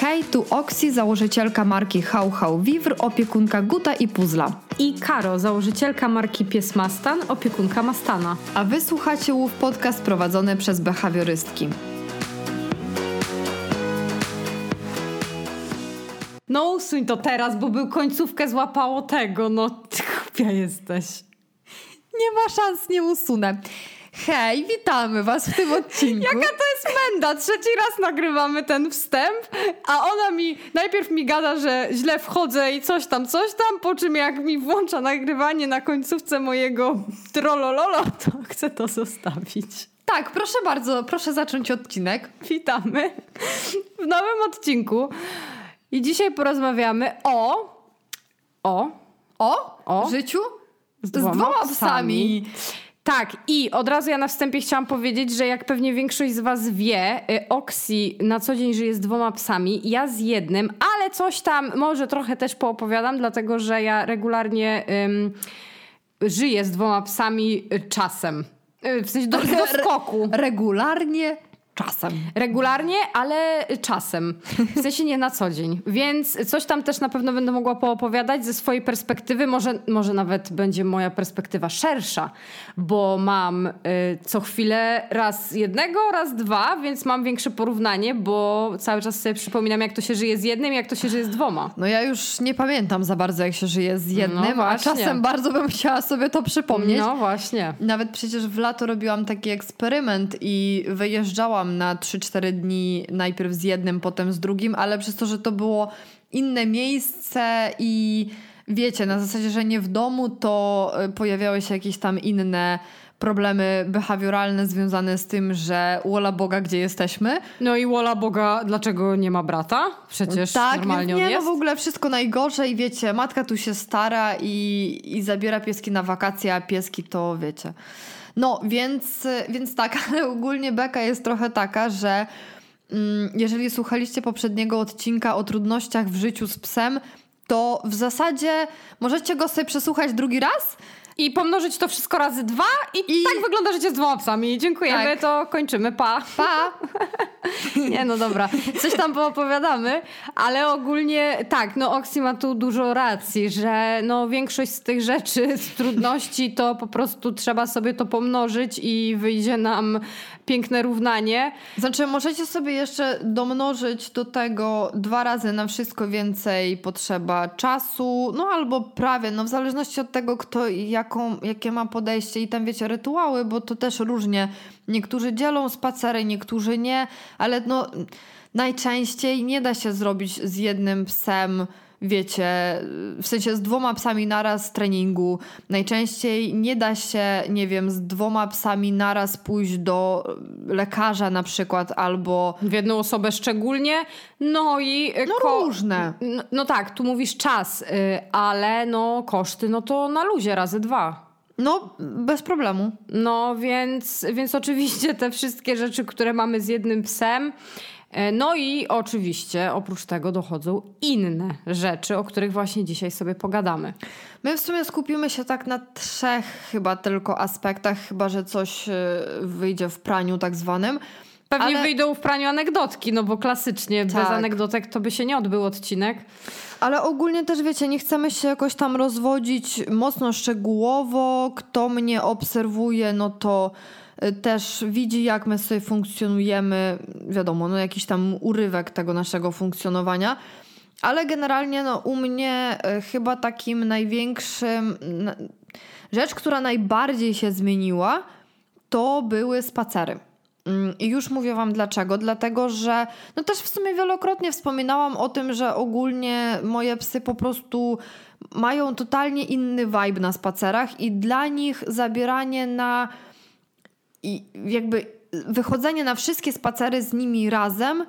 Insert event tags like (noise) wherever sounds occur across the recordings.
Hej, tu Oksi, założycielka marki How How Vivr, opiekunka Guta i Puzla. I Karo, założycielka marki Pies Mastan, opiekunka Mastana. A wy słuchacie Łów Podcast prowadzony przez behawiorystki. No usuń to teraz, bo był końcówkę złapało tego, no ty głupia jesteś. Nie ma szans, nie usunę. Hej, witamy was w tym odcinku. (laughs) Jaka to jest menda? Trzeci raz nagrywamy ten wstęp, a ona mi najpierw mi gada, że źle wchodzę i coś tam, coś tam, po czym jak mi włącza nagrywanie na końcówce mojego trollololo, (laughs) to chcę to zostawić. Tak, proszę bardzo, proszę zacząć odcinek. Witamy w nowym odcinku. I dzisiaj porozmawiamy o. O. O? O? Życiu? Z dwoma psami. Tak, i od razu ja na wstępie chciałam powiedzieć, że jak pewnie większość z Was wie, y, Oksi na co dzień żyje z dwoma psami, ja z jednym, ale coś tam może trochę też poopowiadam, dlatego że ja regularnie ym, żyję z dwoma psami y, czasem. Y, W sensie do, do skoku. Regularnie, czasem. Regularnie, ale czasem. W sensie nie na co dzień. Więc coś tam też na pewno będę mogła poopowiadać ze swojej perspektywy. Może, może nawet będzie moja perspektywa szersza, bo mam y, co chwilę raz jednego, raz dwa, więc mam większe porównanie, bo cały czas sobie przypominam, jak to się żyje z jednym, jak to się żyje z dwoma. No ja już nie pamiętam za bardzo, jak się żyje z jednym, No a czasem bardzo bym chciała sobie to przypomnieć. No właśnie. Nawet przecież w lato robiłam taki eksperyment i na 3-4 dni najpierw z jednym, potem z drugim, ale przez to, że to było inne miejsce i wiecie, na zasadzie, że nie w domu, to y, pojawiały się jakieś tam inne problemy behawioralne związane z tym, że wola Boga, gdzie jesteśmy. No i wola Boga, dlaczego nie ma brata? Przecież tak, normalnie nie, on jest. no w ogóle wszystko najgorsze i wiecie, matka tu się stara i, i zabiera pieski na wakacje, a pieski to wiecie. No, więc, więc tak, (laughs) ale ogólnie beka jest trochę taka, że mm, jeżeli słuchaliście poprzedniego odcinka o trudnościach w życiu z psem, to w zasadzie możecie go sobie przesłuchać drugi raz, I pomnożyć to wszystko razy dwa i, I- tak wygląda życie z dwoma psami. Dziękujemy, Tak. to kończymy. Pa. pa! (laughs) Nie, no dobra. Coś tam poopowiadamy, ale ogólnie tak, no Oksy ma tu dużo racji, że no większość z tych rzeczy, z trudności to po prostu trzeba sobie to pomnożyć i wyjdzie nam piękne równanie. Znaczy, możecie sobie jeszcze domnożyć do tego dwa razy na wszystko więcej potrzeba czasu, no albo prawie, no w zależności od tego, kto jaką, jakie ma podejście i tam wiecie, rytuały, bo to też różnie. Niektórzy dzielą spacery, niektórzy nie, ale no najczęściej nie da się zrobić z jednym psem. Wiecie, w sensie z dwoma psami naraz treningu. Najczęściej nie da się, nie wiem, z dwoma psami naraz pójść do lekarza na przykład albo. W jedną osobę szczególnie. No i... No ko- różne. No, no tak, tu mówisz czas, y, ale no koszty, no to na luzie razy dwa. No, bez problemu. No więc, więc oczywiście te wszystkie rzeczy, które mamy z jednym psem. E, No i oczywiście oprócz tego dochodzą inne rzeczy, o których właśnie dzisiaj sobie pogadamy. My w sumie skupimy się tak na trzech chyba tylko aspektach, chyba że coś y, wyjdzie w praniu tak zwanym. Pewnie Ale- wyjdą w praniu anegdotki, no bo klasycznie bez Tak. anegdotek to by się nie odbył odcinek. Ale ogólnie też wiecie, nie chcemy się jakoś tam rozwodzić mocno szczegółowo. Kto mnie obserwuje, no to też widzi, jak my sobie funkcjonujemy. Wiadomo, no jakiś tam urywek tego naszego funkcjonowania. Ale generalnie no, u mnie y, chyba takim największym. na- Rzecz, która najbardziej się zmieniła, to były spacery. Mm, I już mówię Wam dlaczego. Dlatego, że no też w sumie wielokrotnie wspominałam o tym, że ogólnie moje psy po prostu mają totalnie inny vibe na spacerach i dla nich zabieranie na i jakby wychodzenie na wszystkie spacery z nimi razem,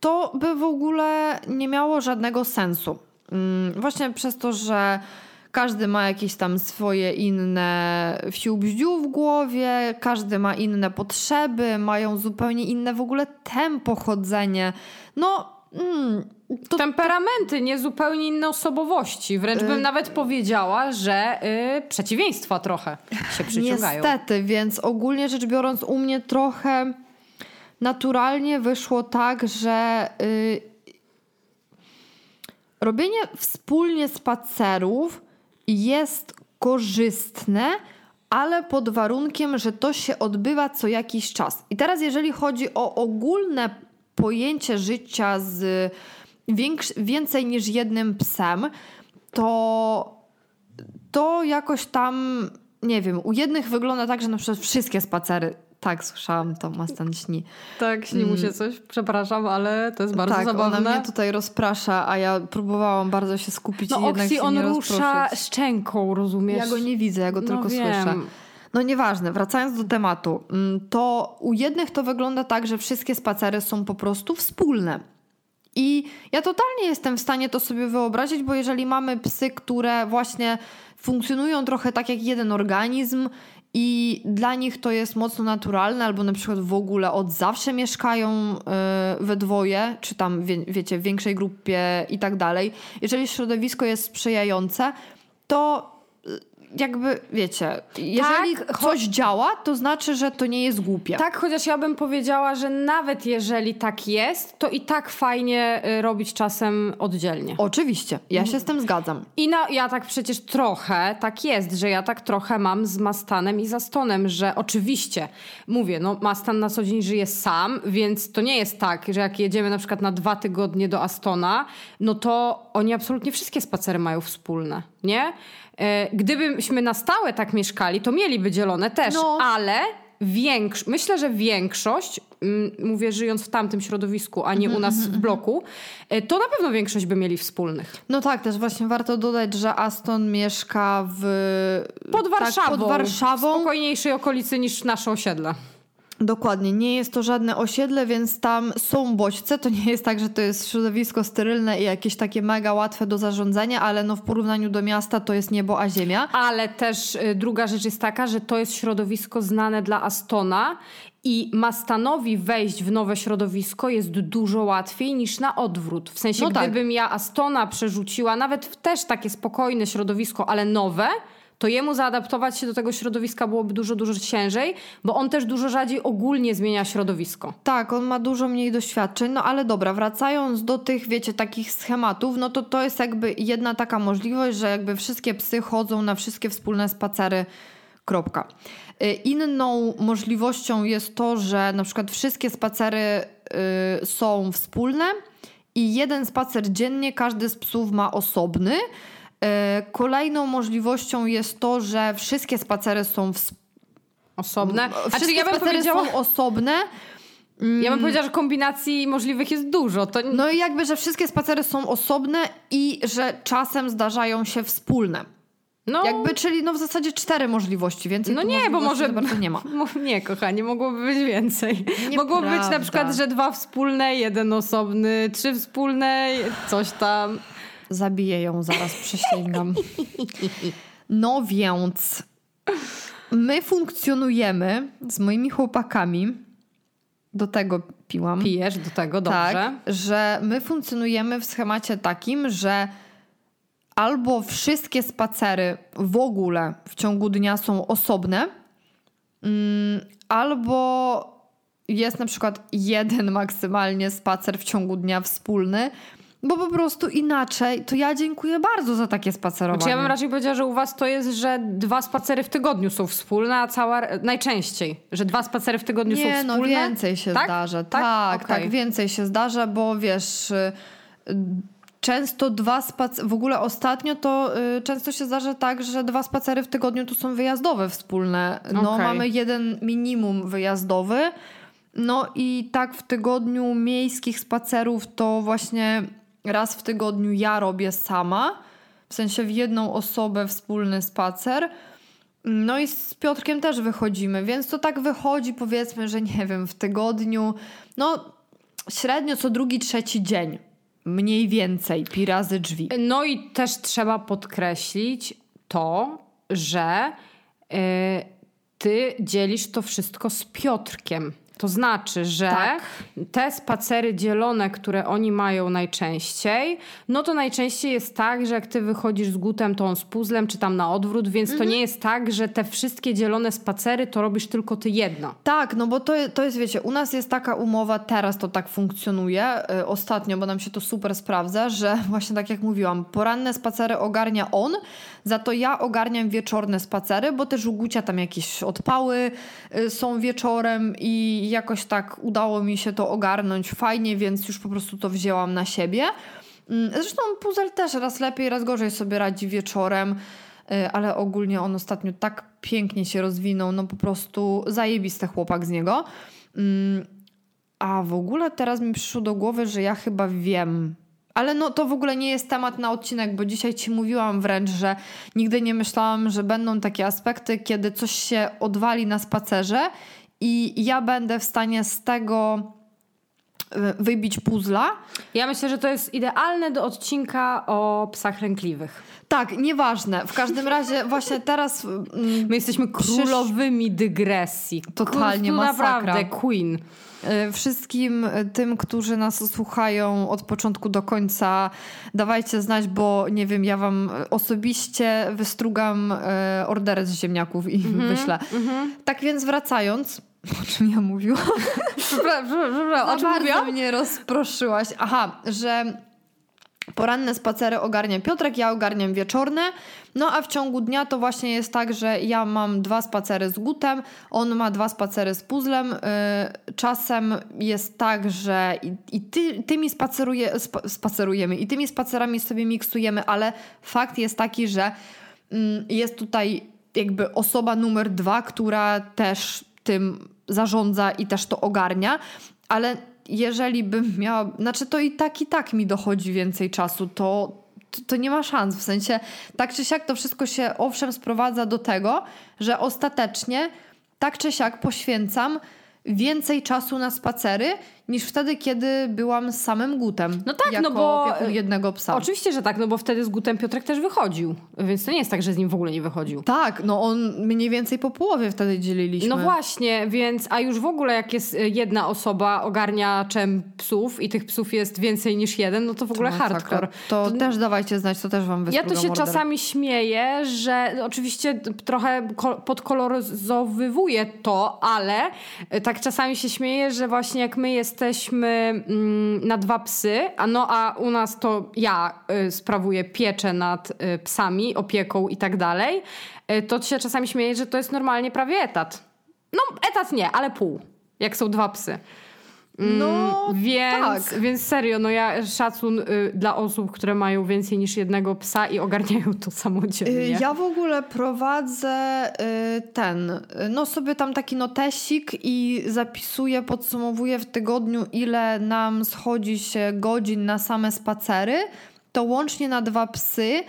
to by w ogóle nie miało żadnego sensu. Mm, Właśnie przez to, że każdy ma jakieś tam swoje inne wsił-bździu w głowie, każdy ma inne potrzeby, mają zupełnie inne w ogóle tempo chodzenia. No, mm, to Temperamenty, nie zupełnie inne osobowości. Wręcz bym nawet powiedziała, że y, przeciwieństwa trochę się (laughs) przyciągają. Niestety, więc ogólnie rzecz biorąc, u mnie trochę naturalnie wyszło tak, że y, robienie wspólnie spacerów jest korzystne, ale pod warunkiem, że to się odbywa co jakiś czas. I teraz, jeżeli chodzi o ogólne pojęcie życia z więcej niż jednym psem, to to jakoś tam, nie wiem, u jednych wygląda tak, że na przykład wszystkie spacery, tak słyszałam, to Mastan śni. Tak, śni mu się coś, przepraszam, ale to jest bardzo tak, zabawne. ona mnie tutaj rozprasza, a ja próbowałam bardzo się skupić i no jednak Oksi, on rusza rozproszyć. szczęką, rozumiesz? Ja go nie widzę, ja go No tylko wiem. słyszę. No nieważne, wracając do tematu, mm, to u jednych to wygląda tak, że wszystkie spacery są po prostu wspólne. I ja totalnie jestem w stanie to sobie wyobrazić, bo jeżeli mamy psy, które właśnie funkcjonują trochę tak jak jeden organizm i dla nich to jest mocno naturalne, albo na przykład w ogóle od zawsze mieszkają y, we dwoje, czy tam wie, wiecie, w większej grupie i tak dalej. Jeżeli środowisko jest sprzyjające, to jakby wiecie, jeżeli Tak, coś działa, to znaczy, że to nie jest głupie. Tak, chociaż ja bym powiedziała, że nawet jeżeli tak jest, to i tak fajnie y, robić czasem oddzielnie. Oczywiście, ja się z tym zgadzam. I na, ja tak przecież trochę, tak jest, że ja tak trochę mam z Mastanem i Zastonem, że oczywiście, mówię, no Mastan na co dzień żyje sam, więc to nie jest tak, że jak jedziemy na przykład na dwa tygodnie do Astona, no to oni absolutnie wszystkie spacery mają wspólne, nie? E, Gdybyśmy na stałe tak mieszkali, to mieliby dzielone też, No. ale większ, myślę, że większość, mm, mówię żyjąc w tamtym środowisku, a nie u nas w bloku, e, to na pewno większość by mieli wspólnych. No tak, też właśnie warto dodać, że Aston mieszka w... Pod Warszawą. Tak, pod Warszawą. W spokojniejszej okolicy niż nasze osiedle. Dokładnie, nie jest to żadne osiedle, więc tam są bodźce. To nie jest tak, że to jest środowisko sterylne i jakieś takie mega łatwe do zarządzania, ale no w porównaniu do miasta to jest niebo a ziemia. Ale też y, druga rzecz jest taka, że to jest środowisko znane dla Astona i Mastanowi wejść w nowe środowisko jest dużo łatwiej niż na odwrót. W sensie, No tak. gdybym ja Astona przerzuciła nawet w też takie spokojne środowisko, ale nowe, to jemu zaadaptować się do tego środowiska byłoby dużo, dużo ciężej, bo on też dużo rzadziej ogólnie zmienia środowisko. Tak, on ma dużo mniej doświadczeń, no ale dobra, wracając do tych, wiecie, takich schematów, no to to jest jakby jedna taka możliwość, że jakby wszystkie psy chodzą na wszystkie wspólne spacery, kropka. Y, Inną możliwością jest to, że na przykład wszystkie spacery y, są wspólne i jeden spacer dziennie każdy z psów ma osobny. Y, Kolejną możliwością jest to, że wszystkie spacery są. Osobne. A czy Wszystkie ja bym spacery powiedziała, są osobne. ja bym powiedziała, że kombinacji możliwych jest dużo. To No i jakby, że wszystkie spacery są osobne i że czasem zdarzają się wspólne. no, Jakby, czyli no w zasadzie cztery możliwości, więcej No nie, bo może. nie ma. (laughs) Nie, kochanie, mogłoby być więcej. Nieprawda. Mogłoby być na przykład, że dwa wspólne, jeden osobny, trzy wspólne, coś tam. Zabiję ją zaraz, przysięgam. No więc my funkcjonujemy z moimi chłopakami. Do tego piłam. Pijesz do tego, dobrze. Tak, że my funkcjonujemy w schemacie takim, że albo wszystkie spacery w ogóle w ciągu dnia są osobne, mm, albo jest na przykład jeden maksymalnie spacer w ciągu dnia wspólny, bo po prostu inaczej to ja dziękuję bardzo za takie spacerowanie. Znaczy ja bym raczej powiedziała, że u was to jest, że dwa spacery w tygodniu są wspólne, a cała... Najczęściej, że dwa spacery w tygodniu są Nie, wspólne. no więcej się tak? zdarza. Tak? Tak, tak, Okej. więcej się zdarza, bo wiesz, y, często dwa spacery, w ogóle ostatnio to y, często się zdarza tak, że dwa spacery w tygodniu to są wyjazdowe wspólne. No Okej. mamy jeden minimum wyjazdowy. No i tak w tygodniu miejskich spacerów to właśnie raz w tygodniu ja robię sama. W sensie w jedną osobę wspólny spacer. No i z Piotrkiem też wychodzimy, więc to tak wychodzi powiedzmy, że nie wiem, w tygodniu, no średnio co drugi, trzeci dzień. Mniej więcej, pi razy drzwi. No i też trzeba podkreślić to, że y, ty dzielisz to wszystko z Piotrkiem. To znaczy, że Tak. te spacery dzielone, które oni mają najczęściej, no to najczęściej jest tak, że jak ty wychodzisz z gutem, to on z puzzlem, czy tam na odwrót, więc Mhm. to nie jest tak, że te wszystkie dzielone spacery to robisz tylko ty jedno. Tak, no bo to, to jest, wiecie, u nas jest taka umowa, teraz to tak funkcjonuje, y, ostatnio, bo nam się to super sprawdza, że (laughs) właśnie tak jak mówiłam, poranne spacery ogarnia on, za to ja ogarniam wieczorne spacery, bo też u Gucia tam jakieś odpały y, są wieczorem i jakoś tak udało mi się to ogarnąć fajnie, więc już po prostu to wzięłam na siebie. Mm, Zresztą puzzle też raz lepiej, raz gorzej sobie radzi wieczorem. Y, ale ogólnie on ostatnio tak pięknie się rozwinął, no po prostu zajebisty chłopak z niego. Mm, A w ogóle teraz mi przyszło do głowy, że ja chyba wiem. Ale no to w ogóle nie jest temat na odcinek, bo dzisiaj ci mówiłam wręcz, że nigdy nie myślałam, że będą takie aspekty, kiedy coś się odwali na spacerze i ja będę w stanie z tego wybić puzla. Ja myślę, że to jest idealne do odcinka o psach lękliwych. Tak, nieważne. W każdym razie właśnie teraz mm, My jesteśmy królowymi dygresji. Totalnie, masakra. naprawdę queen. E, Wszystkim e, tym, którzy nas słuchają od początku do końca, dawajcie znać, bo nie wiem, ja wam e, osobiście wystrugam e, ordery z ziemniaków i Mhm, wyślę. Tak więc wracając, o czym ja mówiłam? Przepraszam, przepraszam, Za o czym bardzo mówiłam? mnie rozproszyłaś. Aha, że poranne spacery ogarnia Piotrek, ja ogarniam wieczorne. No a w ciągu dnia to właśnie jest tak, że ja mam dwa spacery z gutem, on ma dwa spacery z puzzlem. Yy, Czasem jest tak, że i, i ty, tymi spaceruje, spa, spacerujemy i tymi spacerami sobie miksujemy, ale fakt jest taki, że mm, jest tutaj jakby osoba numer dwa, która też tym zarządza i też to ogarnia, ale jeżeli bym miała, znaczy to i tak i tak mi dochodzi więcej czasu, to, to, to nie ma szans. W sensie tak czy siak to wszystko się owszem sprowadza do tego, że ostatecznie tak czy siak poświęcam więcej czasu na spacery niż wtedy, kiedy byłam z samym Gutem. No tak, jako no bo- opiekun jednego psa. Oczywiście, że tak, no bo wtedy z Gutem Piotrek też wychodził. Więc to nie jest tak, że z nim w ogóle nie wychodził. Tak, no on mniej więcej po połowie wtedy dzieliliśmy. No właśnie, więc a już w ogóle jak jest y, jedna osoba ogarniaczem psów i tych psów jest więcej niż jeden, no to w ogóle Masakra. hardcore. To, też dawajcie znać, to też wam Ja wystrugam to się order. czasami śmieję, że oczywiście trochę ko- podkoloryzowywuję to, ale y, tak czasami się śmieję, że właśnie jak my jesteśmy mm, na dwa psy, a no a u nas to ja y, sprawuję pieczę nad y, psami, opieką i tak dalej, y, to się czasami śmieję, że to jest normalnie prawie etat. No etat nie, ale pół, jak są dwa psy. No, Więc, tak. więc serio, no ja szacun y, dla osób, które mają więcej niż jednego psa i ogarniają to samodzielnie. Y, Ja w ogóle prowadzę y, ten, y, no sobie tam taki notesik i zapisuję, podsumowuję w tygodniu, ile nam schodzi się godzin na same spacery. To łącznie na dwa psy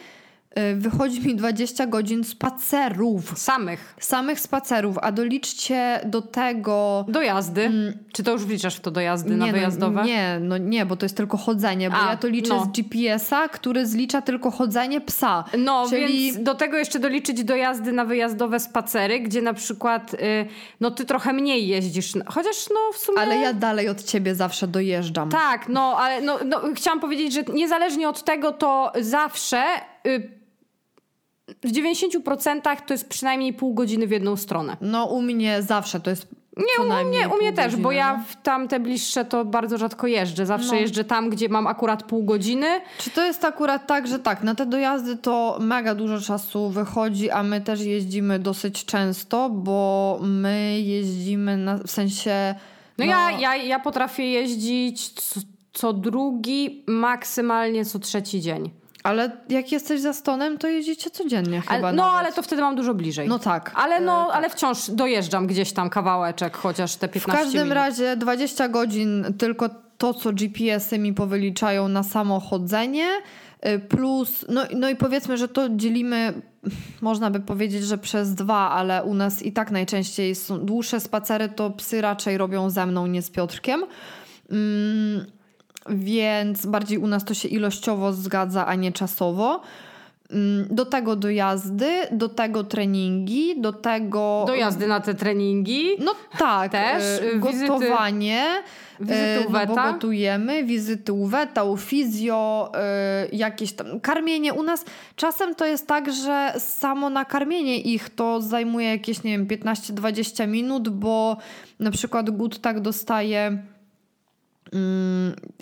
wychodzi mi 20 godzin spacerów. Samych. Samych spacerów, a doliczcie do tego. Do jazdy. Czy to już wliczasz w to do jazdy na no, wyjazdowe? nie, no nie, bo to jest tylko chodzenie, bo A, ja to liczę no. z GPS-a, który zlicza tylko chodzenie psa. No, Czyli więc do tego jeszcze doliczyć do jazdy na wyjazdowe spacery, gdzie na przykład, y, no ty trochę mniej jeździsz, chociaż no w sumie... Ale ja dalej od ciebie zawsze dojeżdżam. Tak, no, ale no, no, chciałam powiedzieć, że niezależnie od tego, to zawsze y, w 90% to jest przynajmniej pół godziny w jedną stronę. No u mnie zawsze to jest Nie, u mnie, u mnie też, godziny, bo ja no. w tamte bliższe to bardzo rzadko jeżdżę. Zawsze No. jeżdżę tam, gdzie mam akurat pół godziny. Czy to jest akurat tak, że tak, na te dojazdy to mega dużo czasu wychodzi, a my też jeździmy dosyć często, bo my jeździmy na, w sensie... No, Ja, ja, ja potrafię jeździć co, co drugi, maksymalnie co trzeci dzień. Ale jak jesteś za stonem, to jeździcie codziennie chyba Ale, no, nawet. ale to wtedy mam dużo bliżej. No tak. Ale, no, e, tak. ale wciąż dojeżdżam gdzieś tam kawałeczek, chociaż te W 15 każdym minut. razie 20 godzin tylko to, co GPS-y mi powyliczają na samo chodzenie, y, plus, no, no i powiedzmy, że to dzielimy, można by powiedzieć, że przez dwa, ale u nas i tak najczęściej są dłuższe spacery, to psy raczej robią ze mną, nie z Piotrkiem. Mm, więc bardziej u nas to się ilościowo zgadza, a nie czasowo. Mm, do tego dojazdy, do tego treningi, do tego. Dojazdy na te treningi. No tak, Też, e, wizyty- gotowanie. wizyty e, u no weta. gotujemy, wizyty u weta, u fizjo, e, jakieś tam karmienie. U nas czasem to jest tak, że samo nakarmienie ich to zajmuje jakieś, nie wiem, 15-20 minut, bo na przykład Gut tak dostaje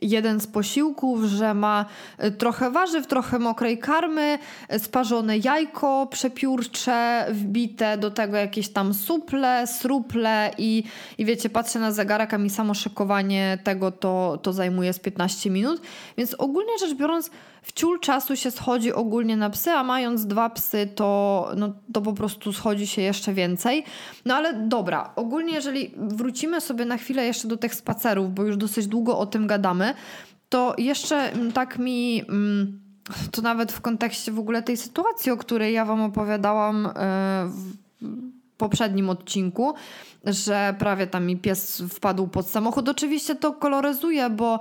jeden z posiłków, że ma y, trochę warzyw, trochę mokrej karmy, y, sparzone jajko przepiórcze, wbite do tego jakieś tam suple, sruple i, i wiecie, patrzę na zegarek, a mi samo szykowanie tego to, to zajmuje z 15 minut. Więc ogólnie rzecz biorąc, w ciul czasu się schodzi ogólnie na psy, a mając dwa psy, to, no, to po prostu schodzi się jeszcze więcej. No ale dobra, ogólnie jeżeli wrócimy sobie na chwilę jeszcze do tych spacerów, bo już dosyć długo o tym gadamy, to jeszcze mm, tak mi... mm, To nawet w kontekście w ogóle tej sytuacji, o której ja Wam opowiadałam e, w poprzednim odcinku, że prawie tam mi pies wpadł pod samochód. Oczywiście to koloryzuje, bo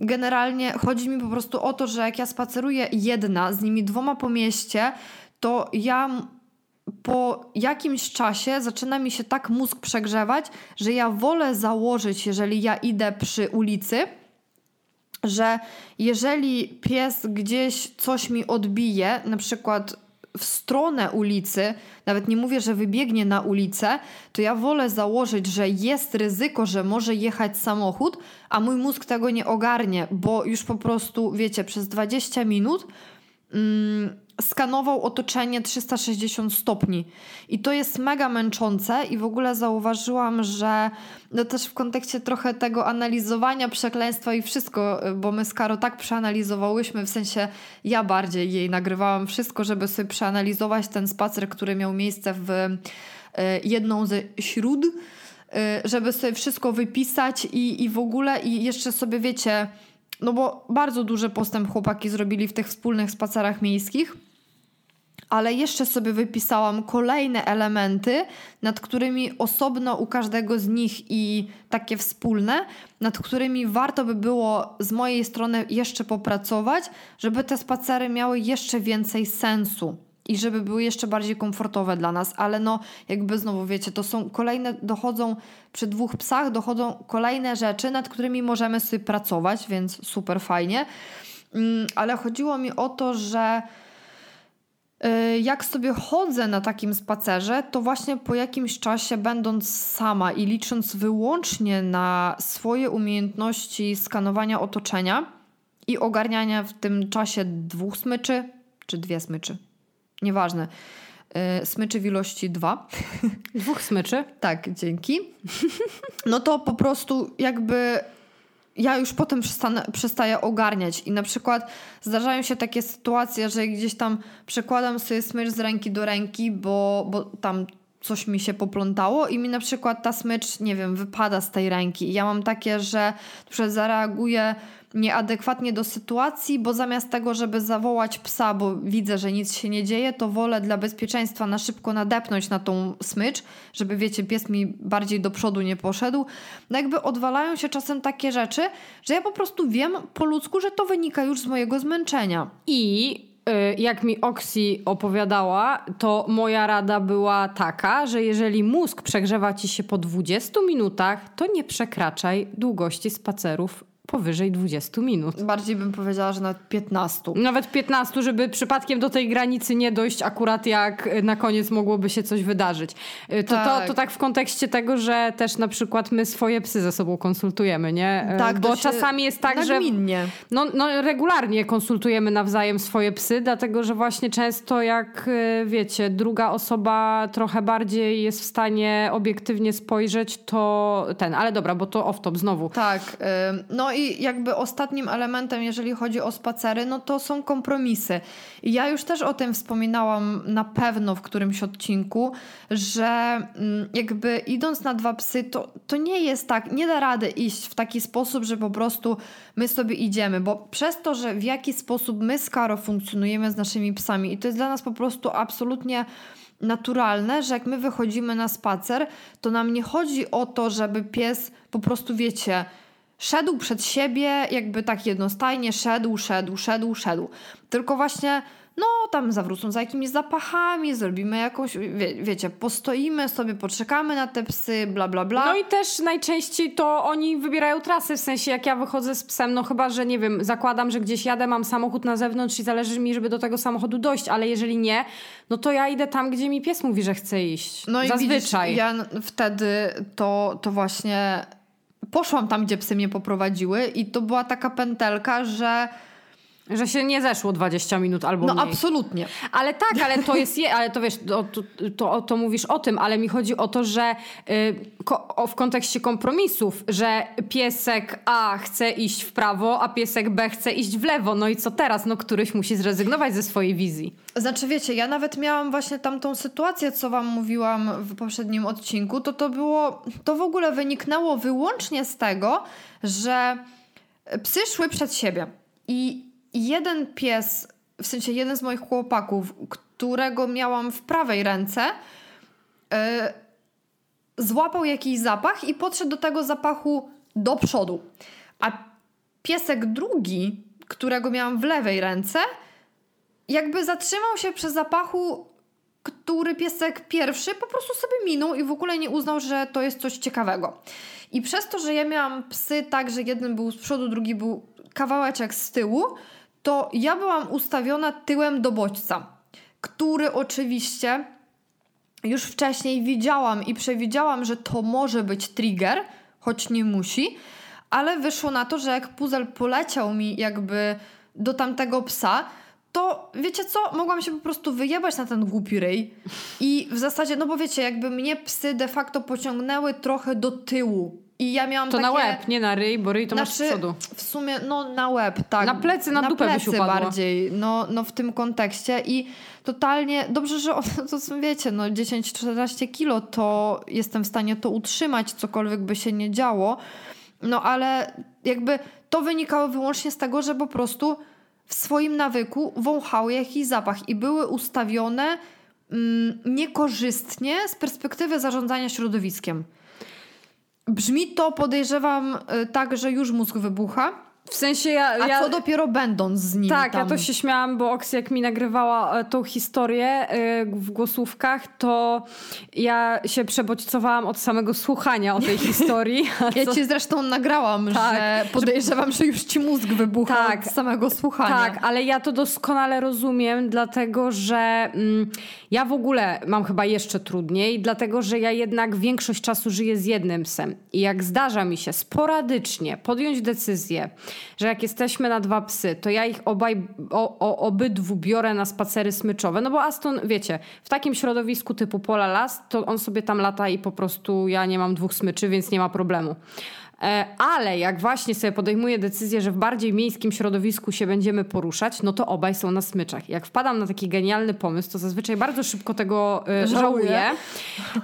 generalnie chodzi mi po prostu o to, że jak ja spaceruję jedna z nimi dwoma po mieście, to ja po jakimś czasie zaczyna mi się tak mózg przegrzewać, że ja wolę założyć, jeżeli ja idę przy ulicy, że jeżeli pies gdzieś coś mi odbije, na przykład w stronę ulicy, nawet nie mówię, że wybiegnie na ulicę, to ja wolę założyć, że jest ryzyko, że może jechać samochód, a mój mózg tego nie ogarnie, bo już po prostu, wiecie, przez 20 minut skanował otoczenie 360 stopni. I to jest mega męczące i w ogóle zauważyłam, że no też w kontekście trochę tego analizowania przekleństwa i wszystko, y, bo my z Karo tak przeanalizowałyśmy, w sensie ja bardziej jej nagrywałam wszystko, żeby sobie przeanalizować ten spacer, który miał miejsce w y, jedną ze śród, y, żeby sobie wszystko wypisać i, i w ogóle i jeszcze sobie wiecie, no bo bardzo duży postęp chłopaki zrobili w tych wspólnych spacerach miejskich ale jeszcze sobie wypisałam kolejne elementy, nad którymi osobno u każdego z nich i takie wspólne, nad którymi warto by było z mojej strony jeszcze popracować, żeby te spacery miały jeszcze więcej sensu. I żeby były jeszcze bardziej komfortowe dla nas, ale no, jakby znowu wiecie, to są kolejne, dochodzą przy dwóch psach, dochodzą kolejne rzeczy, nad którymi możemy sobie pracować, więc super fajnie. Mm, Ale chodziło mi o to, że Y, jak sobie chodzę na takim spacerze, to właśnie po jakimś czasie, będąc sama i licząc wyłącznie na swoje umiejętności skanowania otoczenia i ogarniania w tym czasie dwóch smyczy, czy dwie smyczy, nieważne, y, smyczy w ilości dwa, (laughs) Dwóch smyczy. tak, dzięki. No to po prostu jakby ja już potem przestanę, przestaję ogarniać i na przykład zdarzają się takie sytuacje, że gdzieś tam przekładam sobie smycz z ręki do ręki, bo, bo tam coś mi się poplątało i mi na przykład ta smycz, nie wiem, wypada z tej ręki. I ja mam takie, że zareaguję nieadekwatnie do sytuacji, bo zamiast tego, żeby zawołać psa, bo widzę, że nic się nie dzieje, to wolę dla bezpieczeństwa na szybko nadepnąć na tą smycz, żeby wiecie, pies mi bardziej do przodu nie poszedł. No jakby odwalają się czasem takie rzeczy, że ja po prostu wiem po ludzku, że to wynika już z mojego zmęczenia. I jak mi Oksi opowiadała, to moja rada była taka, że jeżeli mózg przegrzewa ci się po 20 minutach, to nie przekraczaj długości spacerów powyżej 20 minut. Bardziej bym powiedziała, że nawet 15. Nawet 15, żeby przypadkiem do tej granicy nie dojść, akurat jak y, na koniec mogłoby się coś wydarzyć. Y, To, Tak. to, to tak w kontekście tego, że też na przykład my swoje psy ze sobą konsultujemy, nie? Y, Tak, Bo czasami jest tak, że nagminnie. no, no regularnie konsultujemy nawzajem swoje psy, dlatego że właśnie często jak wiecie, druga osoba trochę bardziej jest w stanie obiektywnie spojrzeć, to ten, ale dobra, bo to off-top znowu. Tak. No i jakby ostatnim elementem, jeżeli chodzi o spacery, no to są kompromisy. I ja już też o tym wspominałam na pewno w którymś odcinku, że mm, jakby idąc na dwa psy, to, to nie jest tak, nie da rady iść w taki sposób, że po prostu my sobie idziemy, bo przez to, że w jaki sposób my z Karo funkcjonujemy z naszymi psami i to jest dla nas po prostu absolutnie naturalne, że jak my wychodzimy na spacer, to nam nie chodzi o to, żeby pies po prostu, wiecie, szedł przed siebie, jakby tak jednostajnie szedł, szedł, szedł, szedł. Tylko właśnie no tam zawrócą za jakimiś zapachami, zrobimy jakąś, wie, wiecie, postoimy sobie, poczekamy na te psy, bla, bla, bla. No i też najczęściej to oni wybierają trasy, w sensie jak ja wychodzę z psem, no chyba, że nie wiem, zakładam, że gdzieś jadę, mam samochód na zewnątrz i zależy mi, żeby do tego samochodu dojść, ale jeżeli nie, no to ja idę tam, gdzie mi pies mówi, że chce iść. No i Zazwyczaj. Widzisz, ja wtedy to, to właśnie poszłam tam, gdzie psy mnie poprowadziły i to była taka pętelka, że Że się nie zeszło 20 minut albo no mniej. absolutnie. Ale tak, ale to jest, je, ale to wiesz, to, to, to, mówisz o tym, ale mi chodzi o to, że y, ko, o, w kontekście kompromisów, że piesek A chce iść w prawo, a piesek B chce iść w lewo. No i co teraz? No któryś musi zrezygnować ze swojej wizji. Znaczy wiecie, ja nawet miałam właśnie tamtą sytuację, co wam mówiłam w poprzednim odcinku, to to było, to w ogóle wyniknęło wyłącznie z tego, że psy szły przed siebie i jeden pies, w sensie jeden z moich chłopaków, którego miałam w prawej ręce, yy, złapał jakiś zapach i podszedł do tego zapachu do przodu. A piesek drugi, którego miałam w lewej ręce, jakby zatrzymał się przy zapachu, który piesek pierwszy po prostu sobie minął i w ogóle nie uznał, że to jest coś ciekawego. I przez to, że ja miałam psy tak, że jeden był z przodu, drugi był kawałeczek z tyłu, to ja byłam ustawiona tyłem do bodźca, który oczywiście już wcześniej widziałam i przewidziałam, że to może być trigger, choć nie musi, ale wyszło na to, że jak puzzle poleciał mi jakby do tamtego psa, to wiecie co? Mogłam się po prostu wyjebać na ten głupi ryj i w zasadzie, no bo wiecie, jakby mnie psy de facto pociągnęły trochę do tyłu i ja miałam To takie... na łeb, nie na ryj, bo ryj to masz z Znaczy, przodu. w sumie, no na łeb, tak. Na plecy, na dupę byś plecy upadła. bardziej, no, no w tym kontekście i totalnie, dobrze, że (laughs) to wiecie, no 10-14 kilo, to jestem w stanie to utrzymać, cokolwiek by się nie działo, no ale jakby to wynikało wyłącznie z tego, że po prostu w swoim nawyku wąchały jakiś zapach i były ustawione mm, niekorzystnie z perspektywy zarządzania środowiskiem. Brzmi to, podejrzewam, y, tak, że już mózg wybucha. W sensie ja... A ja... co dopiero będąc z nimi Tak, tam. ja to się śmiałam, bo Oksy jak mi nagrywała e, tą historię e, w głosówkach, to ja się przebodźcowałam od samego słuchania o tej (laughs) historii. A Ja co- ci zresztą nagrałam, Tak, że podejrzewam, że już ci mózg wybucha Tak. od samego słuchania. Tak, ale ja to doskonale rozumiem, dlatego że mm, ja w ogóle mam chyba jeszcze trudniej, dlatego że ja jednak większość czasu żyję z jednym psem. I jak zdarza mi się sporadycznie podjąć decyzję, że jak jesteśmy na dwa psy, to ja ich obaj, o, o, obydwu biorę na spacery smyczowe. No bo Aston, wiecie, w takim środowisku typu pola las, to on sobie tam lata i po prostu ja nie mam dwóch smyczy, więc nie ma problemu. E, Ale jak właśnie sobie podejmuję decyzję, że w bardziej miejskim środowisku się będziemy poruszać, no to obaj są na smyczach. Jak wpadam na taki genialny pomysł, to zazwyczaj bardzo szybko tego e, Żałuję.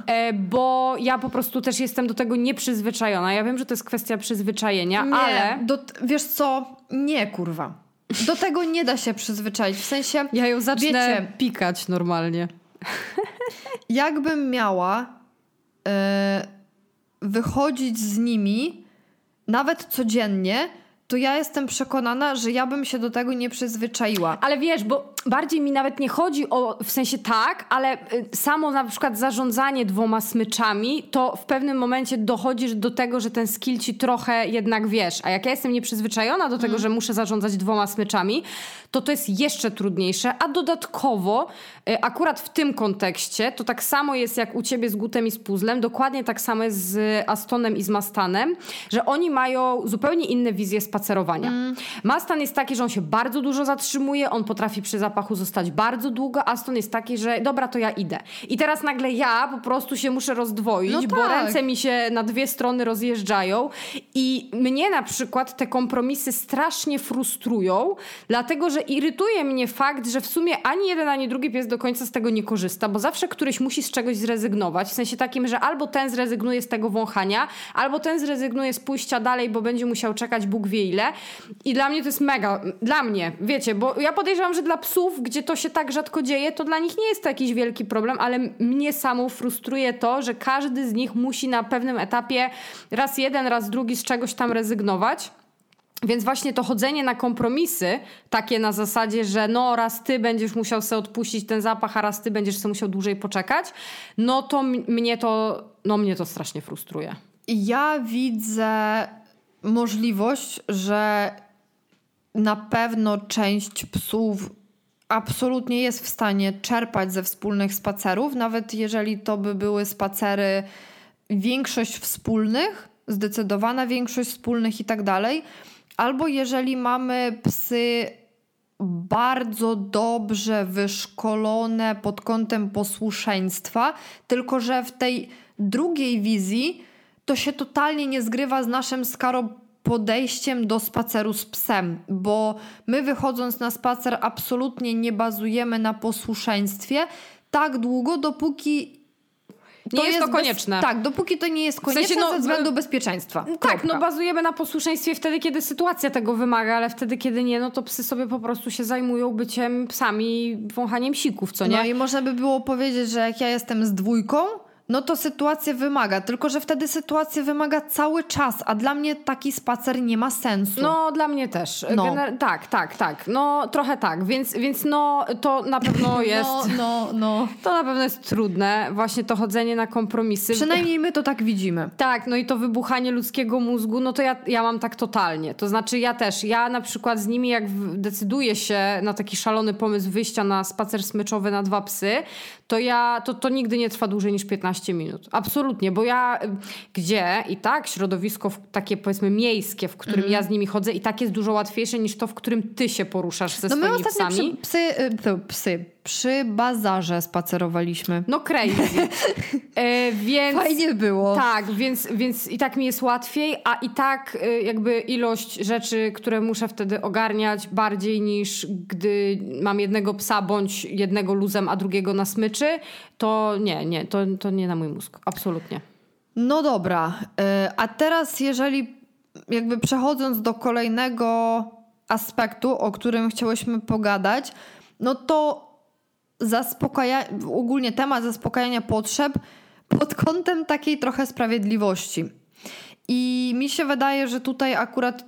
e, bo ja po prostu też jestem do tego nieprzyzwyczajona. Ja wiem, że to jest kwestia przyzwyczajenia, Nie, ale do, wiesz co? Nie, kurwa. Do tego nie da się przyzwyczaić. W sensie, ja ją zacznę Wiecie- pikać normalnie. jakbym miała wychodzić z nimi nawet codziennie, to ja jestem przekonana, że ja bym się do tego nie przyzwyczaiła. Ale wiesz, bo bardziej mi nawet nie chodzi o, w sensie tak, ale y, samo na przykład zarządzanie dwoma smyczami, to w pewnym momencie dochodzisz do tego, że ten skill ci trochę jednak wiesz. A jak ja jestem nieprzyzwyczajona do tego, że muszę zarządzać dwoma smyczami, to to jest jeszcze trudniejsze. A dodatkowo, y, akurat w tym kontekście, to tak samo jest jak u ciebie z Gutem i z Puzzlem, dokładnie tak samo jest z Astonem i z Mastanem, że oni mają zupełnie inne wizje spacerowania. Mastan jest taki, że on się bardzo dużo zatrzymuje, on potrafi przy zapachu zostać bardzo długo, Aston jest taki, że dobra, to ja idę. I teraz nagle ja po prostu się muszę rozdwoić, No bo tak. ręce mi się na dwie strony rozjeżdżają i mnie na przykład te kompromisy strasznie frustrują, dlatego że irytuje mnie fakt, że w sumie ani jeden, ani drugi pies do końca z tego nie korzysta, bo zawsze któryś musi z czegoś zrezygnować, w sensie takim, że albo ten zrezygnuje z tego wąchania, albo ten zrezygnuje z pójścia dalej, bo będzie musiał czekać Bóg wie ile. I dla mnie to jest mega, dla mnie, wiecie, bo ja podejrzewam, że dla psów, gdzie to się tak rzadko dzieje, to dla nich nie jest to jakiś wielki problem, ale mnie samą frustruje to, że każdy z nich musi na pewnym etapie raz jeden, raz drugi z czegoś tam rezygnować. Więc właśnie to chodzenie na kompromisy, takie na zasadzie, że no raz ty będziesz musiał sobie odpuścić ten zapach, a raz ty będziesz sobie musiał dłużej poczekać, no to mnie to, no mnie to strasznie frustruje. Ja widzę możliwość, że na pewno część psów absolutnie jest w stanie czerpać ze wspólnych spacerów, nawet jeżeli to by były spacery, większość wspólnych, zdecydowana większość wspólnych i tak dalej. Albo jeżeli mamy psy bardzo dobrze wyszkolone pod kątem posłuszeństwa, tylko że w tej drugiej wizji to się totalnie nie zgrywa z naszym skaro podejściem do spaceru z psem, bo my wychodząc na spacer absolutnie nie bazujemy na posłuszeństwie tak długo, dopóki Nie jest to konieczne. Bez, tak, dopóki to nie jest konieczne sensie, no, ze względu bezpieczeństwa. Tak, Kropka. no bazujemy na posłuszeństwie wtedy, kiedy sytuacja tego wymaga, ale wtedy, kiedy nie, no to psy sobie po prostu się zajmują byciem psami, wąchaniem sików, co nie? No i można by było powiedzieć, że jak ja jestem z dwójką, no to sytuacja wymaga, tylko że wtedy sytuacja wymaga cały czas, a dla mnie taki spacer nie ma sensu. No, dla mnie też. No. Gener- tak, tak, tak. No, trochę tak, więc, więc no, to na pewno (laughs) jest... no, no, no. (laughs) To na pewno jest trudne, właśnie to chodzenie na kompromisy. Przynajmniej my to tak widzimy. (laughs) Tak, no i to wybuchanie ludzkiego mózgu, no to ja, ja mam tak totalnie. To znaczy ja też, ja na przykład z nimi jak decyduję się na taki szalony pomysł wyjścia na spacer smyczowy na dwa psy, to ja, to, to nigdy nie trwa dłużej niż 15 minut. Absolutnie, bo ja, gdzie i tak środowisko takie powiedzmy miejskie, w którym Mhm. ja z nimi chodzę i tak jest dużo łatwiejsze niż to, w którym ty się poruszasz ze No my swoimi ostatnio psami. przy, psy, y, to psy, przy bazarze spacerowaliśmy. No crazy. (laughs) e, więc... Fajnie było. Tak, więc, więc i tak mi jest łatwiej, a i tak y, jakby ilość rzeczy, które muszę wtedy ogarniać bardziej niż gdy mam jednego psa bądź jednego luzem, a drugiego na smyczy, to nie, nie, to, to nie na mój mózg. Absolutnie. No dobra, y, a teraz jeżeli jakby przechodząc do kolejnego aspektu, o którym chciałyśmy pogadać, no to zaspokaja, ogólnie temat zaspokajania potrzeb pod kątem takiej trochę sprawiedliwości. I mi się wydaje, że tutaj akurat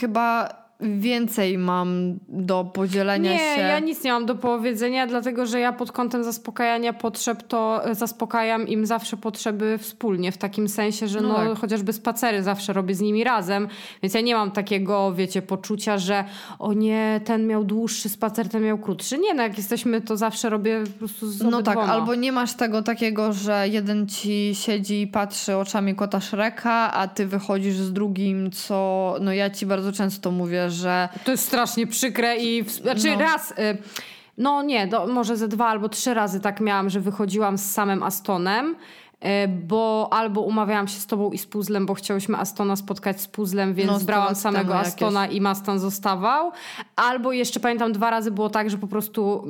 chyba więcej mam do podzielenia Nie, się. ja nic nie mam do powiedzenia, dlatego że ja pod kątem zaspokajania potrzeb to e, zaspokajam im zawsze potrzeby wspólnie, w takim sensie, że No no, tak. chociażby spacery zawsze robię z nimi razem, więc ja nie mam takiego, wiecie, poczucia, że o nie, ten miał dłuższy spacer, ten miał krótszy. Nie, no jak jesteśmy, to zawsze robię po prostu z No tak, albo nie masz tego takiego, że jeden ci siedzi i patrzy oczami kota Shreka, a ty wychodzisz z drugim, co no ja ci bardzo często mówię, że To jest strasznie przykre i... W... Znaczy No. raz... Y... No nie, do, może ze dwa albo trzy razy tak miałam, że wychodziłam z samym Astonem, y, bo albo umawiałam się z tobą i z puzzlem, bo chciałyśmy Astona spotkać z puzzlem, więc No, brałam samego temu jakieś. Astona i Mastan zostawał. Albo jeszcze pamiętam dwa razy było tak, że po prostu...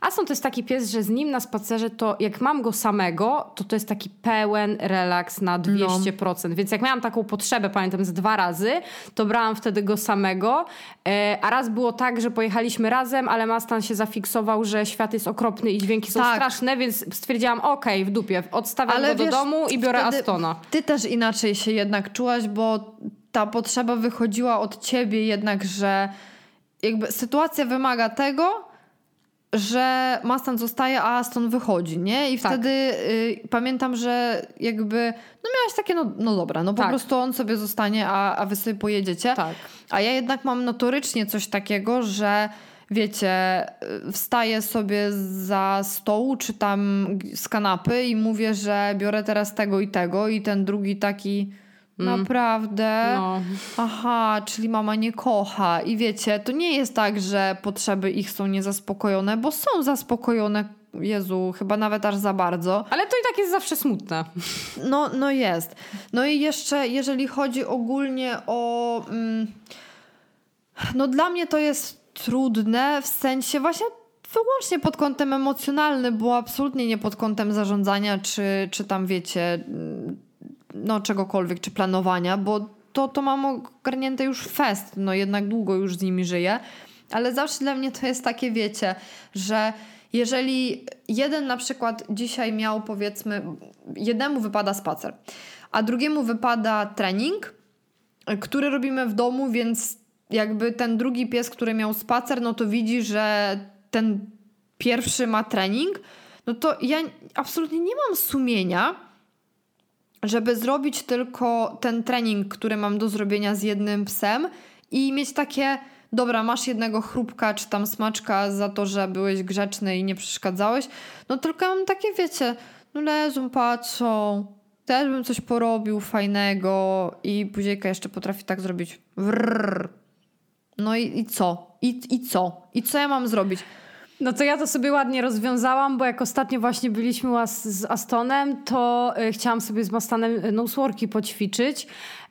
Aston to jest taki pies, że z nim na spacerze to jak mam go samego, to to jest taki pełen relaks na 200%. Więc jak miałam taką potrzebę, pamiętam z dwa razy, to brałam wtedy go samego. E, a raz było tak, że pojechaliśmy razem, ale Mastan się zafiksował, że świat jest okropny i dźwięki są Tak. straszne, więc stwierdziłam, okej, w dupie, odstawiam Ale go do wiesz, domu i biorę Astona. Ty też inaczej się jednak czułaś, bo ta potrzeba wychodziła od ciebie jednak, że jakby sytuacja wymaga tego, że Mastan zostaje, a Aston wychodzi, nie? I Tak. wtedy y, pamiętam, że jakby no miałaś takie, no, no dobra, no po Tak. prostu on sobie zostanie, a, a wy sobie pojedziecie. Tak. A ja jednak mam notorycznie coś takiego, że wiecie, y, wstaję sobie za stołu czy tam z kanapy i mówię, że biorę teraz tego i tego i ten drugi taki naprawdę No. aha, czyli mama nie kocha i wiecie, to nie jest tak, że potrzeby ich są niezaspokojone, bo są zaspokojone Jezu, chyba nawet aż za bardzo. Ale to i tak jest zawsze smutne. No, no jest. No i jeszcze, jeżeli chodzi ogólnie o. Mm, no, dla mnie to jest trudne w sensie właśnie wyłącznie pod kątem emocjonalnym, bo absolutnie nie pod kątem zarządzania, czy, czy tam wiecie, mm, no czegokolwiek, czy planowania, bo to, to mam ogarnięte już fest, no jednak długo już z nimi żyję, ale zawsze dla mnie to jest takie, wiecie, że jeżeli jeden na przykład dzisiaj miał powiedzmy, jednemu wypada spacer, a drugiemu wypada trening, który robimy w domu, więc jakby ten drugi pies, który miał spacer, no to widzi, że ten pierwszy ma trening, no to ja absolutnie nie mam sumienia, żeby zrobić tylko ten trening, który mam do zrobienia z jednym psem i mieć takie, dobra, masz jednego chrupka czy tam smaczka za to, że byłeś grzeczny i nie przeszkadzałeś, no tylko mam takie, wiecie, no leżą, patrzą, też bym coś porobił fajnego i buziejka jeszcze potrafi tak zrobić. Wrrr. No i, i co? I, I co? I co ja mam zrobić? No to ja to sobie ładnie rozwiązałam, bo jak ostatnio właśnie byliśmy z Astonem, to y, chciałam sobie z Mastanem y, noseworki poćwiczyć.